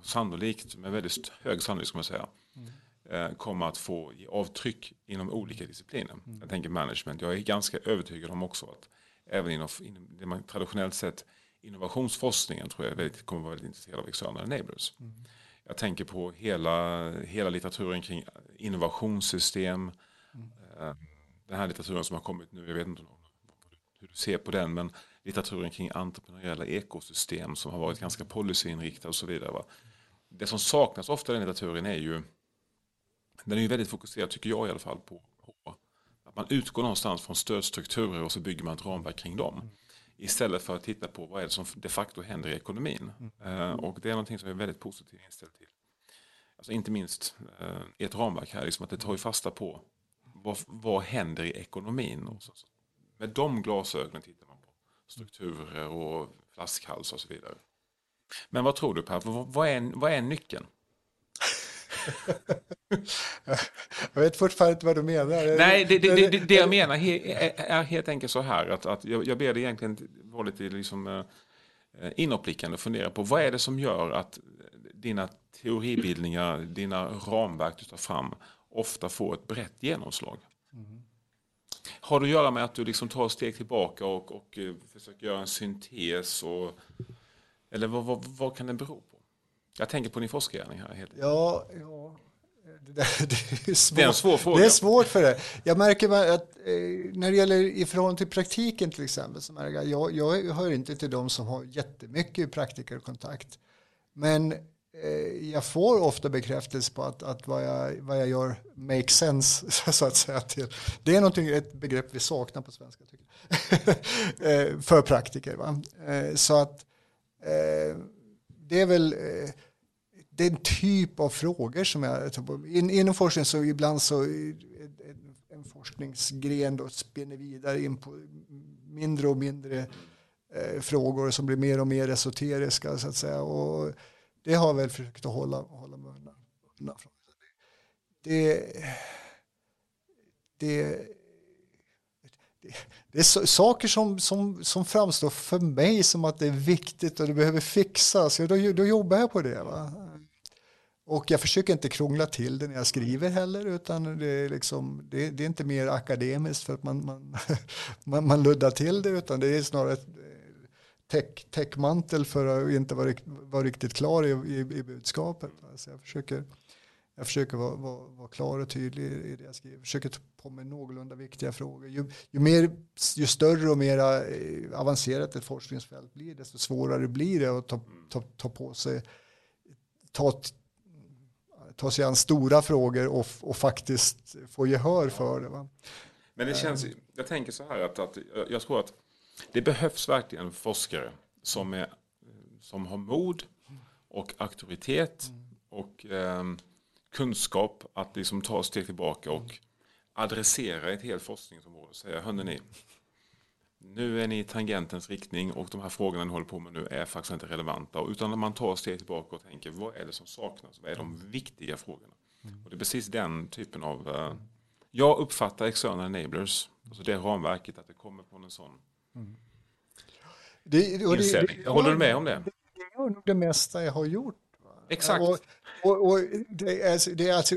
sannolikt med väldigt hög sannolikhet ska man säga mm. uh, kommer att få avtryck inom olika discipliner. Mm. Jag tänker management. Jag är ganska övertygad om också att även inom, inom det man traditionellt sett innovationsforskningen tror jag väldigt, kommer vara väldigt intresserad av external enablers. Mm. Jag tänker på hela, hela litteraturen kring innovationssystem. Mm. Den här litteraturen som har kommit nu, jag vet inte hur du ser på den, men litteraturen kring entreprenöriella ekosystem som har varit ganska policyinriktad och så vidare. Va? Det som saknas ofta i den litteraturen är ju, den är ju väldigt fokuserad, tycker jag i alla fall, på, man utgår någonstans från stödstrukturer och så bygger man ett ramverk kring dem. Istället för att titta på vad är det som de facto händer i ekonomin. Eh, och det är någonting som jag är väldigt positivt inställd till. Alltså inte minst eh, i ett ramverk här, liksom att det tar ju fasta på vad, vad händer i ekonomin. Och så. Med de glasögonen tittar man på strukturer och flaskhalsar och så vidare. Men vad tror du Per, vad, är, vad är nyckeln? Jag vet fortfarande inte vad du menar. Nej, det, det, det, det jag menar är helt enkelt så här att, att jag, jag ber dig egentligen vara lite liksom, uh, inåtblickande och fundera på vad är det som gör att dina teoribildningar, dina ramverk du tar fram ofta får ett brett genomslag. Mm. Har det att göra med att du liksom tar steg tillbaka och, och uh, försöker göra en syntes? Och, eller vad, vad, vad kan det bero på? Jag tänker på din forskargärning här. Helt ja, ja. Det, där, [laughs] det, är svårt. det är en svår fråga. Det är svårt för det. Jag märker att eh, när det gäller i förhållande till praktiken till exempel, så märker jag, jag, jag hör inte till de som har jättemycket praktikerkontakt. Men eh, jag får ofta bekräftelse på att, att vad, jag, vad jag gör makes sense, [laughs] så att säga. Till. Det är ett begrepp vi saknar på svenska, tycker [laughs] eh, för praktiker. Va? Så att det är väl den typ av frågor som jag tar på. In, inom forskning så ibland så en, en forskningsgren då spinner vidare in på mindre och mindre eh, frågor som blir mer och mer esoteriska så att säga. Och det har jag väl försökt att hålla, hålla mig undan, undan från. Det, det, det, är saker som, som, som framstår för mig som att det är viktigt och det behöver fixas. Då, då jobbar jag på det. Va? Och jag försöker inte krångla till det när jag skriver heller utan det är, liksom, det, det är inte mer akademiskt för att man, man, [laughs] man, man luddar till det utan det är snarare ett eh, täck, täckmantel för att inte vara, vara riktigt klar i, i, i budskapet. Alltså jag försöker, jag försöker vara, vara, vara klar och tydlig i det jag skriver. Jag försöker ta på mig någorlunda viktiga frågor. Ju, ju, mer, ju större och mer eh, avancerat ett forskningsfält blir desto svårare blir det att ta, ta, ta på sig ta, ta sig an stora frågor och, och faktiskt få gehör för det. Va? Men det känns, jag tänker så här att, att jag tror att det behövs verkligen forskare som, är, som har mod och auktoritet och eh, kunskap att liksom ta steg tillbaka och adressera ett helt forskningsområde och säga, hörni, nu är ni i tangentens riktning och de här frågorna ni håller på med nu är faktiskt inte relevanta. Utan man tar steg tillbaka och tänker vad är det som saknas? Vad är de viktiga frågorna? Mm. Och det är precis den typen av, uh, jag uppfattar external enablers, alltså det ramverket, att det kommer från en sån mm. det, det, det, Håller du med om det? Det är nog det mesta jag har gjort. Exakt. Och, och, och det, är, det är alltså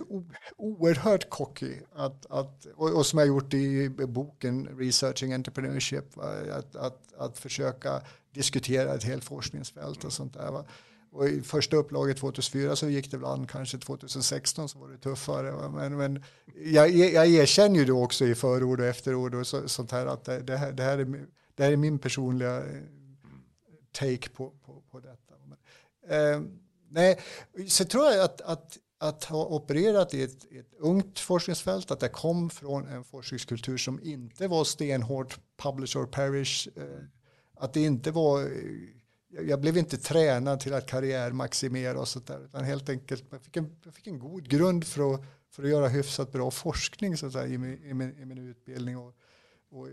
oerhört cocky att, att och, och, som jag gjort i boken Researching Entrepreneurship, att, att, att försöka diskutera ett helt forskningsfält och sånt där. Va? Och i första upplaget 2004 så gick det ibland, kanske 2016 så var det tuffare. Va? Men, men jag, jag erkänner ju då också i förord och efterord och så, sånt här att det, det, här, det, här är, det här är min personliga take på, på, på detta. Men, eh, nej, så tror jag att, att, att ha opererat i ett, ett ungt forskningsfält, att det kom från en forskningskultur som inte var stenhårt publish or perish, eh, att det inte var jag blev inte tränad till att karriärmaximera och sånt där, utan helt enkelt jag fick en, jag fick en god grund för att, för att göra hyfsat bra forskning så säga, i, min, i, min, i min utbildning. Och, och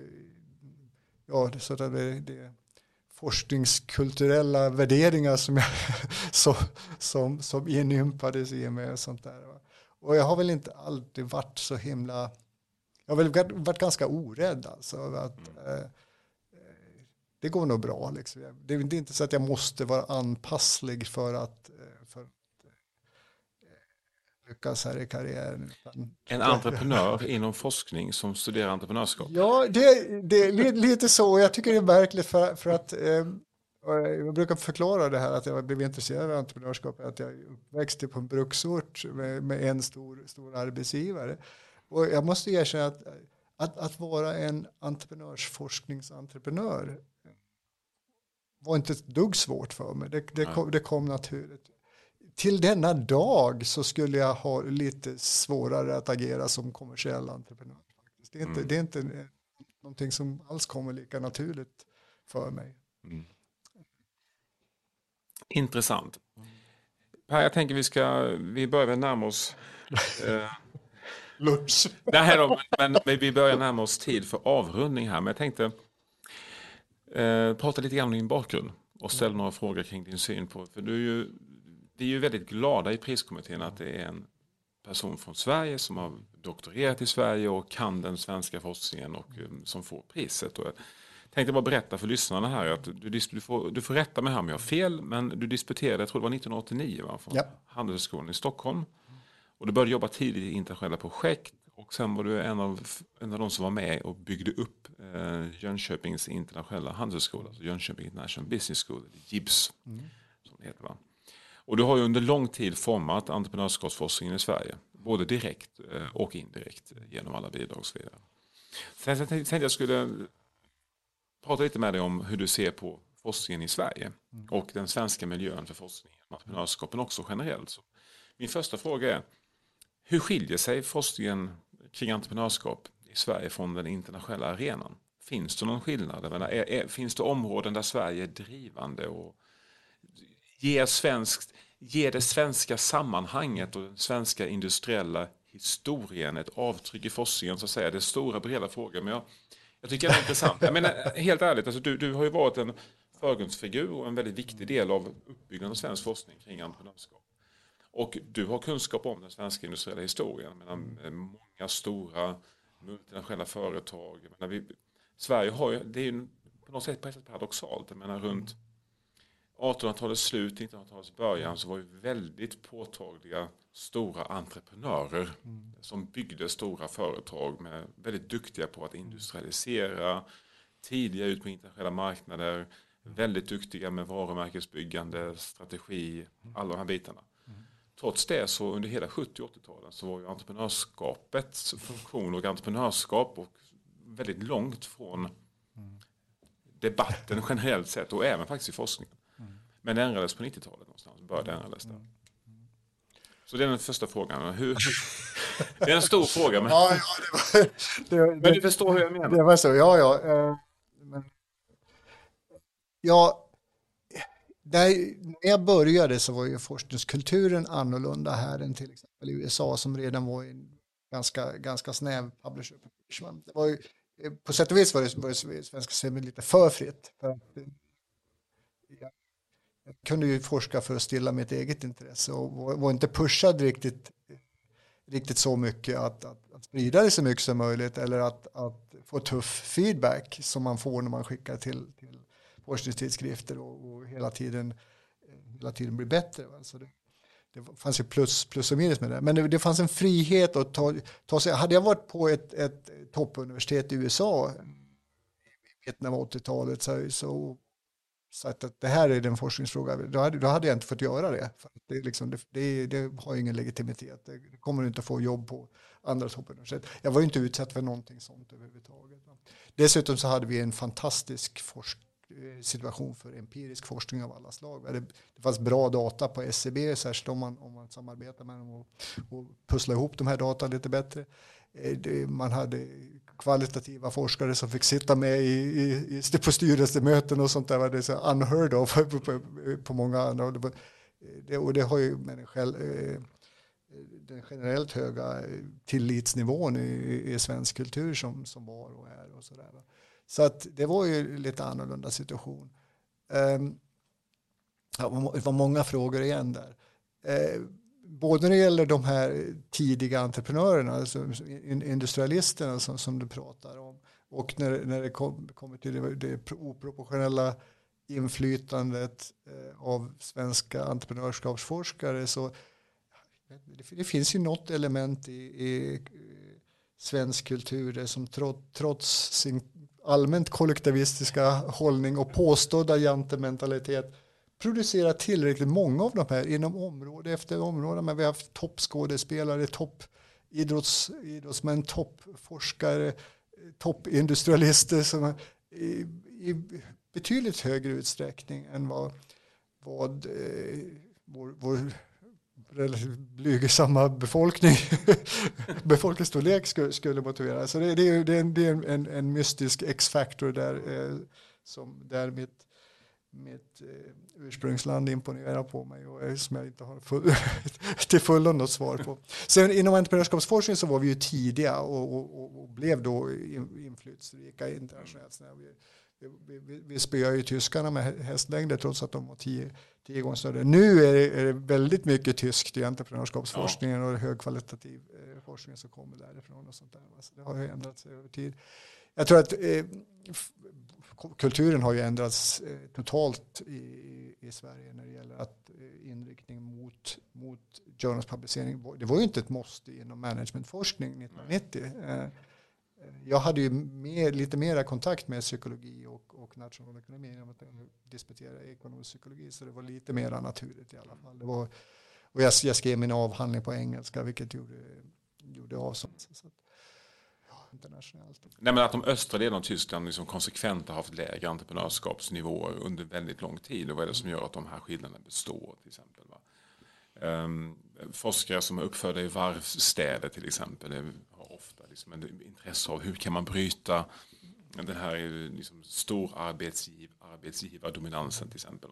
ja, så att det, det, forskningskulturella värderingar som, jag, [laughs] som, som, som inympades i mig och sånt där. Och jag har väl inte alltid varit så himla, jag har väl varit ganska orädd alltså. Att, mm. eh, det går nog bra. Liksom. Det är inte så att jag måste vara anpasslig för att, eh, lyckas här i karriären. En entreprenör inom forskning som studerar entreprenörskap? Ja, det, det är lite så. Jag tycker det är märkligt för, för att eh, jag brukar förklara det här att jag blev intresserad av entreprenörskap att jag uppväxt på en bruksort med, med en stor, stor arbetsgivare. Och jag måste erkänna att, att, att vara en entreprenörsforskningsentreprenör var inte ett dugg svårt för mig. Det, det, kom, det kom naturligt. Till denna dag så skulle jag ha lite svårare att agera som kommersiell entreprenör. Det är inte, mm. det är inte någonting som alls kommer lika naturligt för mig. Mm. Intressant. Per, jag tänker vi ska, vi börjar närma oss eh, [laughs] lunch. Nej då, men, vi börjar närma oss tid för avrundning här. Men jag tänkte, Eh, prata lite grann om din bakgrund och ställ några frågor kring din syn på, för du är ju, vi är ju väldigt glada i priskommittén att det är en person från Sverige som har doktorerat i Sverige och kan den svenska forskningen och um, som får priset. Och jag tänkte bara berätta för lyssnarna här att du, du, får, du får rätta mig här om jag har fel, men du disputerade, jag tror det var 1989, va, från ja. Handelshögskolan i Stockholm. Och du började jobba tidigt i internationella projekt och sen var du en av, en av de som var med och byggde upp eh, Jönköpings internationella handelshögskola, alltså Jönköping International Business School, JIBS. Mm. Som det heter, va? Och du har ju under lång tid format entreprenörskapsforskningen i Sverige, både direkt eh, och indirekt genom alla bidrag och så vidare. Sen tänkte jag skulle prata lite med dig om hur du ser på forskningen i Sverige mm. och den svenska miljön för forskning, entreprenörskapen också generellt. Så min första fråga är, hur skiljer sig forskningen kring entreprenörskap i Sverige från den internationella arenan? Finns det någon skillnad? Menar, är, är, finns det områden där Sverige är drivande och ger, svenskt, ger det svenska sammanhanget och den svenska industriella historien ett avtryck i forskningen? Så att säga. Det är stora breda frågor men jag, jag tycker det är intressant. Jag menar, helt ärligt, alltså, du, du har ju varit en förgrundsfigur och en väldigt viktig del av uppbyggnaden av svensk forskning kring entreprenörskap. Och du har kunskap om den svenska industriella historien. Menar, många stora multinationella företag. Menar, vi, Sverige har ju, det är ju på något sätt, paradoxalt. Jag menar runt 1800-talets slut, 1900-talets början så var ju väldigt påtagliga stora entreprenörer mm. som byggde stora företag med väldigt duktiga på att industrialisera, tidiga ut på internationella marknader, väldigt duktiga med varumärkesbyggande, strategi, alla de här bitarna. Trots det så under hela 70 och 80-talen så var ju entreprenörskapets funktion och entreprenörskap och väldigt långt från debatten generellt sett och även faktiskt i forskningen. Men det ändrades på 90-talet någonstans, började ändras där. Så det är den första frågan. Hur, [laughs] det är en stor fråga. Men, ja, ja, det var, [laughs] det, men du förstår hur jag menar? Det var så, ja, ja. Eh, men, ja, när jag började så var ju forskningskulturen annorlunda här än till exempel i USA som redan var en ganska, ganska snäv publisher. Det var ju, eh, på sätt och vis var det, var det svenska systemet lite för fritt. För att, jag, jag kunde ju forska för att stilla mitt eget intresse och var, inte pushad riktigt, riktigt så mycket att, att, att, sprida det så mycket som möjligt eller att, att få tuff feedback som man får när man skickar till, till forskningstidskrifter och, och hela, tiden, hela tiden blir bättre. Alltså det, det fanns ju plus, plus och minus med det. Men det, det fanns en frihet att ta, ta sig. Hade jag varit på ett, ett toppuniversitet i USA i mitten av 80-talet så, så så att det här är den forskningsfråga, då hade, då hade jag inte fått göra det. För det, liksom, det, det, det, har ingen legitimitet. Det kommer du inte få jobb på andra toppuniversitet. Jag var ju inte utsatt för någonting sånt överhuvudtaget. Dessutom så hade vi en fantastisk forsk, eh, situation för empirisk forskning av alla slag. Det fanns bra data på SCB, särskilt om man, om man samarbetar med dem och, och pusslar ihop de här data lite bättre. Eh, man hade kvalitativa forskare som fick sitta med i, i, på styrelsemöten och sånt där. Det är så unheard of på, på, på många andra. Och det, det, och det har ju med den, själv, eh, den generellt höga tillitsnivån i, i svensk kultur som, som var och är och så där. Så att det var ju lite annorlunda situation. Um, ja, det var många frågor igen där. Uh, både när det gäller de här tidiga entreprenörerna, alltså industrialisterna som, som du pratar om, och när, när det kommer kom till det, det oproportionella inflytandet eh, av svenska entreprenörskapsforskare så det, det, finns ju något element i, i eh, svensk kultur som trots sin allmänt kollektivistiska hållning och påstådda jantementalitet producerat tillräckligt många av de här inom område efter område. Men vi har haft toppskådespelare, toppidrottsmän, toppforskare, toppindustrialister som i, i betydligt högre utsträckning än vad, vad eh, vår, vår relativt blygsamma befolkning, [laughs] befolkningsstorlek skulle, skulle motivera. Så det, det, är, det är, en, en, en mystisk X-faktor där, eh, som, där mitt, mitt eh, ursprungsland imponerar på mig och som jag inte har full, [laughs] till fullo något svar på. Sen inom entreprenörskapsforskning så var vi ju tidiga och, och, och blev då inflytelserika internationellt. Vi, vi, vi spöade ju tyskarna med hästlängder trots att de var tio, tio gånger större. Nu är det, är det väldigt mycket tyskt i entreprenörskapsforskningen ja. och högkvalitativ eh, forskning som kommer därifrån. Och sånt där. Alltså det har ju ändrats över tid. Jag tror att eh, kulturen har ju ändrats eh, totalt i, i Sverige när det gäller att eh, inriktning mot, mot journalspublicering. Det var ju inte ett måste inom managementforskning 1990. Eh, jag hade ju mer, lite mera kontakt med psykologi och, och nationalekonomi genom att disputera ekonomisk psykologi så det var lite mera naturligt i alla fall. Det var, och jag, jag skrev min avhandling på engelska vilket gjorde, gjorde avstånd internationellt. Nej, men att de östra delarna av Tyskland liksom konsekvent har haft lägre entreprenörskapsnivåer under väldigt lång tid. Och vad är det som gör att de här skillnaderna består till exempel? Va? Um, forskare som är uppfödda i varvsstäder till exempel liksom en intresse av hur kan man bryta den här liksom stor arbetsgiv, arbetsgivardominansen till exempel.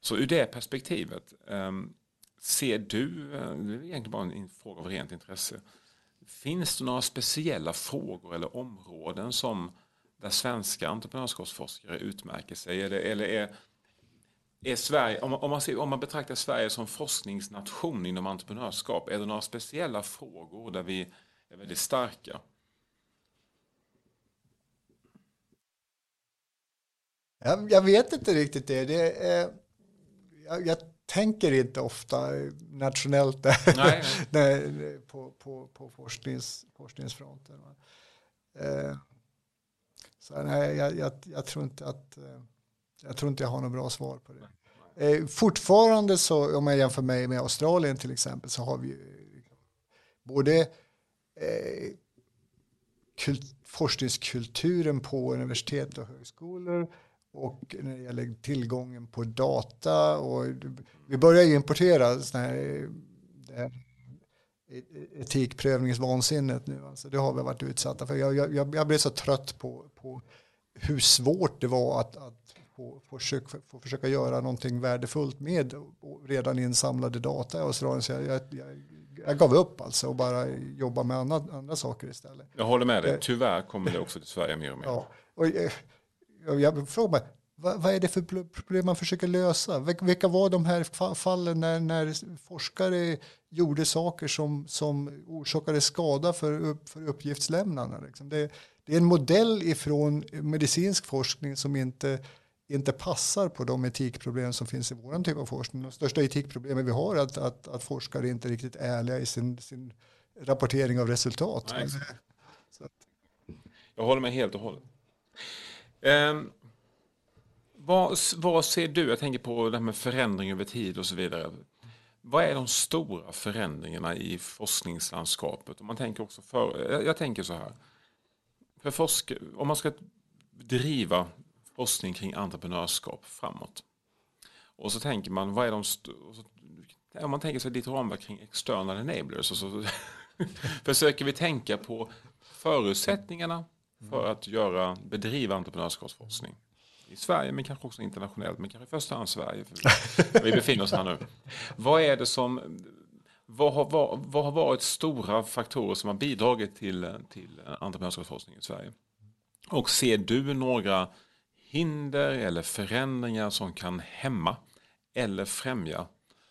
Så ur det perspektivet, um, ser du, eh, det är egentligen bara en fråga av rent intresse, finns det några speciella frågor eller områden som där svenska entreprenörskapsforskare utmärker sig? Eller, eller är, är Sverige, om, om, man ser, om man betraktar Sverige som forskningsnation inom entreprenörskap, är det några speciella frågor där vi är väldigt starka. Jag, jag vet inte riktigt det. det är, jag, jag tänker inte ofta nationellt där, [laughs] Nej. där, på, på, på forsknings, forskningsfronten. Eh, så nej, jag, jag, jag, tror inte att eh, jag tror inte jag har något bra svar på det. Eh, fortfarande så, om jag jämför mig med Australien till exempel, så har vi både eh, kult, forskningskulturen på universitet och högskolor och när det gäller tillgången på data och vi börjar ju importera såna här, etikprövningsvansinnet nu. Alltså det har vi varit utsatta för. Jag, jag, jag blev så trött på, på hur svårt det var att, att få, få, försöka, få försöka göra någonting värdefullt med redan insamlade data i Australien. Så jag, jag, jag, jag gav upp alltså och bara jobba med andra, andra saker istället. Jag håller med dig. Tyvärr kommer det också till Sverige mer och mer. Ja, och jag, jag frågar mig, vad, vad, är det för problem man försöker lösa? Vilka var de här fallen när, när forskare gjorde saker som, som orsakade skada för, upp, för uppgiftslämnarna? Liksom? Det, det, är en modell ifrån medicinsk forskning som inte, inte passar på de etikproblem som finns i vår typ av forskning. De största etikproblemen vi har är att, att, att forskare inte är riktigt ärliga i sin, sin rapportering av resultat. Nej, Jag håller med helt och hållet. Um, vad, vad ser du, jag tänker på det här med förändring över tid och så vidare. Vad är de stora förändringarna i forskningslandskapet? Om man tänker också för, jag, jag tänker så här. För forsk, om man ska driva forskning kring entreprenörskap framåt. Och så tänker man, vad är de om man tänker sig lite ramverk kring externa enablers och så [laughs] försöker vi tänka på förutsättningarna för att göra, bedriva entreprenörskapsforskning i Sverige men kanske också internationellt, men kanske i första hand Sverige. För [laughs] vi befinner oss här nu. Vad är det som, vad har, vad, vad har varit stora faktorer som har bidragit till, till entreprenörskapsforskning i Sverige? Och ser du några hinder eller förändringar som kan hämma eller främja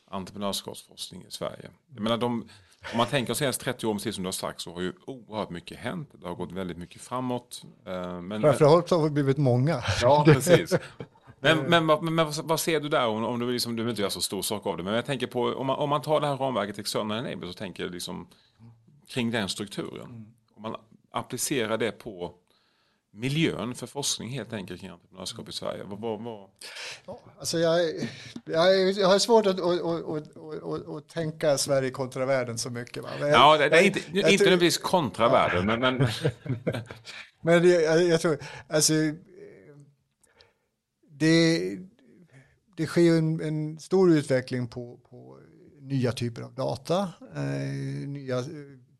entreprenörskapsforskning i Sverige? Jag menar, de, om man tänker senaste 30 år, precis som du har sagt, så har ju oerhört mycket hänt. Det har gått väldigt mycket framåt. Eh, men, Framförallt har det blivit många. Ja, [laughs] precis. Men, men, men, men vad ser du där, om, om du, liksom, du vill inte göra så stor sak av det, men jag tänker på, om man, om man tar det här ramverket external enable så tänker jag liksom kring den strukturen. Om man applicerar det på miljön för forskning helt enkelt kring entreprenörskap i Sverige? Vad, vad, vad? Ja, alltså jag, jag, jag har svårt att, att, att, att, tänka Sverige kontra världen så mycket. Va? Men ja, det, är inte, jag, inte nödvändigtvis kontra ja. världen, men... Men, [laughs] men jag, jag, tror, alltså... Det, det sker ju en, en stor utveckling på, på nya typer av data, eh, nya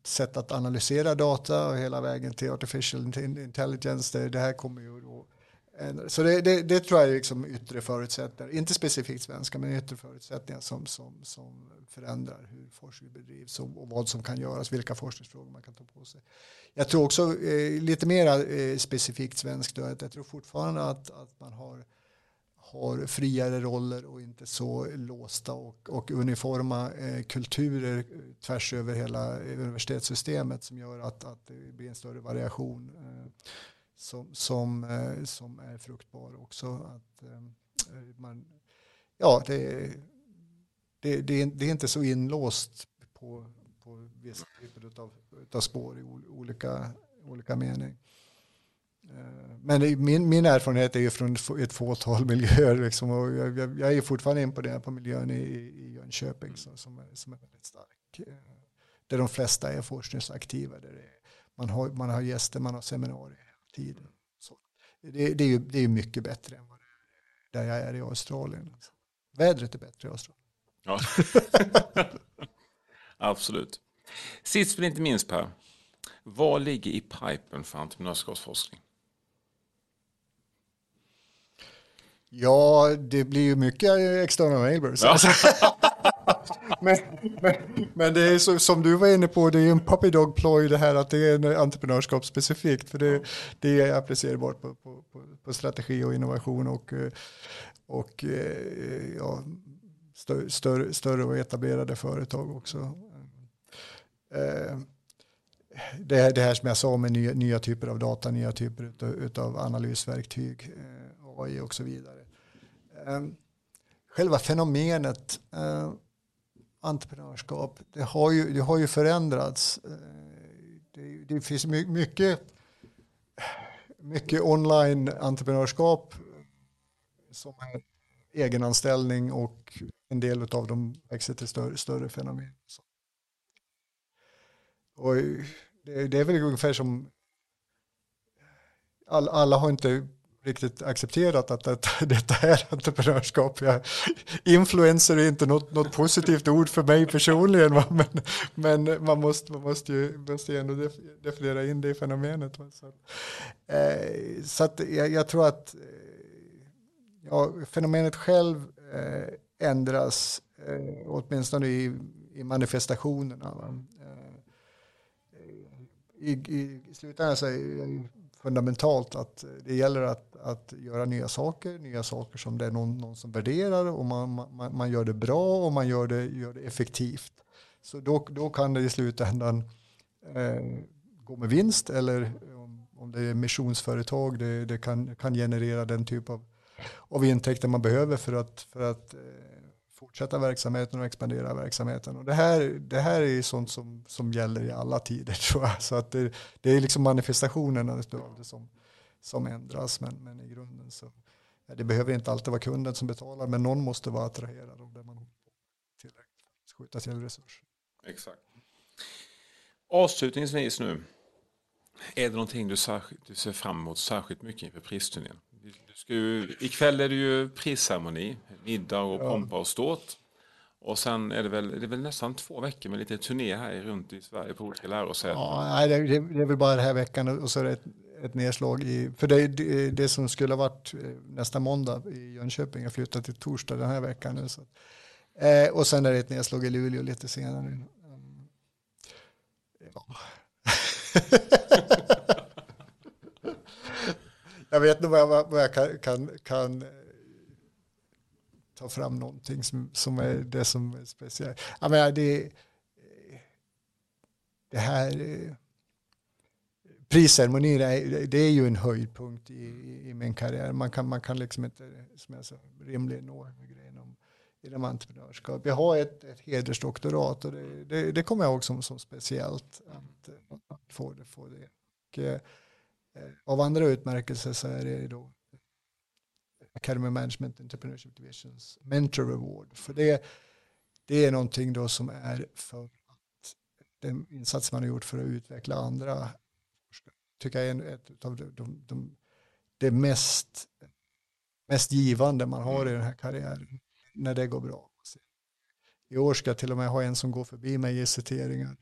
sätt att analysera data och hela vägen till artificial intelligence. Det, det här kommer ju då så det, det, det, tror jag är liksom yttre förutsättningar, inte specifikt svenska, men yttre förutsättningar som, som, som förändrar hur forskning bedrivs och, och, vad som kan göras, vilka forskningsfrågor man kan ta på sig. Jag tror också eh, lite mer eh, specifikt svenskt, jag tror fortfarande att, att man har har friare roller och inte så låsta och, och uniforma eh, kulturer tvärs över hela universitetssystemet som gör att, att det blir en större variation eh, som, som, eh, som är fruktbar också. Att, eh, man, ja, det, det, det, det, är inte så inlåst på, på vissa typer av, av spår i olika, olika mening. Eh, men min, min erfarenhet är ju från ett fåtal [laughs] miljöer. Liksom, och jag, jag, är fortfarande imponerad på miljön i, i Jönköping som, som, är, som är väldigt stark. Eh, där de flesta är forskningsaktiva. Där är, man, har, man har gäster, man har seminarier hela tiden. Så det, det, är ju, det är mycket bättre än vad det, där jag är i Australien. Vädret är bättre i Australien. Ja. [laughs] Absolut. Sist men inte minst Per, vad ligger i pipen för entreprenörskapsforskning? Ja, det blir ju mycket external neighbors. Ja. [laughs] men, men, men, det är så, som du var inne på, det är en puppy dog ploy det här att det är entreprenörskap specifikt. För det, det är applicerbart på, på, på, på, strategi och innovation och, och ja, större, större och etablerade företag också. Eh, det, det här som jag sa med nya, nya typer av data, nya typer av analysverktyg. Eh, AI och så vidare. Eh, själva fenomenet eh, entreprenörskap, det har ju, det har ju förändrats. Eh, det, det, finns mycket, mycket online-entreprenörskap som är egenanställning och en del av dem växer till större, större fenomen. Och det, det är väl ungefär som alla har inte riktigt accepterat att detta, [laughs] detta är entreprenörskap. Jag, influencer är inte något, något positivt ord för mig personligen, va? [laughs] Men, men man måste, man måste ju måste ändå definiera in det i fenomenet. Va? Så, eh, så att jag, jag, tror att eh, ja, fenomenet själv eh, ändras, eh, åtminstone i, i manifestationerna. Va? Eh, I, i, i slutändan så är fundamentalt att det gäller att, att göra nya saker, nya saker som det är någon, någon som värderar och man, man, man, gör det bra och man gör det, gör det effektivt. Så då, då kan det i slutändan eh, gå med vinst eller om, om det är missionsföretag, det, det kan, kan generera den typ av av intäkter man behöver för att, för att eh, fortsätta verksamheten och expandera verksamheten. Och det, här, det här är sånt som, som gäller i alla tider [laughs] tror jag. Så att det, det är liksom manifestationerna av det som, som ändras. Men, men i grunden så ja, det behöver inte alltid vara kunden som betalar men någon måste vara attraherad av det man tillräckligt skjuta till resurser. Exakt. Avslutningsvis nu, är det någonting du, särskilt, du ser fram emot särskilt mycket inför pristurnén? Ska ju, ikväll är det ju prisceremoni, middag och pompa och ståt. Och sen är det väl, det är väl nästan två veckor med lite turné här runt i Sverige på olika lärosäten. Ja, nej, det, det är väl bara den här veckan och så är det ett, ett nedslag i, för det, det, det som skulle ha varit eh, nästa måndag i Jönköping har flyttat till torsdag den här veckan nu. Så. Eh, och sen är det ett nedslag i Luleå lite senare. Mm. Ja. [laughs] [laughs] jag vet nog vad jag, vad jag kan, kan, kan, eh, ta fram någonting som, som är det som är speciellt. Jag menar, det, eh, det här eh, prisceremonin det är ju en höjdpunkt i, i min karriär. Man kan, man kan liksom inte som jag sa, rimligen nå grejen om inom entreprenörskap. Jag har ett, ett hedersdoktorat och det, det, det kommer jag ihåg som, som speciellt att, att få det. Få det. Och, eh, Eh, av andra utmärkelser så är det då Academy Management Entrepreneurship Divisions Mentor Award. För det, det är någonting då som är för att den insats man har gjort för att utveckla andra tycker jag är ett av de, de, de, det mest, mest givande man har i den här karriären när det går bra. I år ska jag till och med ha en som går förbi mig i citeringar.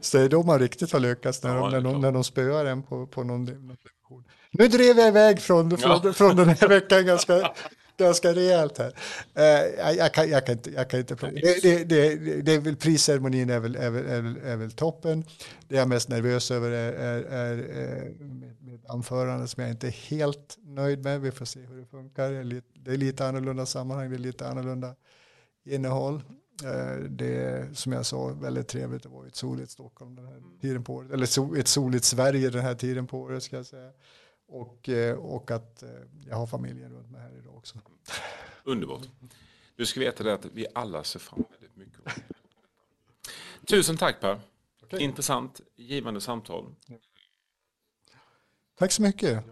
[laughs] så det är då man riktigt har lyckats när, ja, de, när, de, när de spöar en på, på någon dimension. Nu drev jag iväg från, från, ja. från den här veckan ganska, ganska rejält här. Uh, jag, kan, jag, kan inte, jag kan inte det, det, det, det, är väl prisceremonin är väl, är, väl, är, väl, är väl toppen. Det jag är mest nervös över är, är, är, är med, med anförande som jag inte är helt nöjd med. Vi får se hur det funkar. Det är lite, det är lite annorlunda sammanhang, det är lite annorlunda innehåll. Eh, det är som jag sa väldigt trevligt att vara i ett soligt Stockholm den här mm. tiden på året. Eller ett soligt Sverige den här tiden på året ska jag säga. Och, eh, och att eh, jag har familjen runt mig här idag också. Underbart. Du ska veta det att vi alla ser fram emot mycket. Tusen tack Per. Okay. Intressant, givande samtal. Tack så mycket.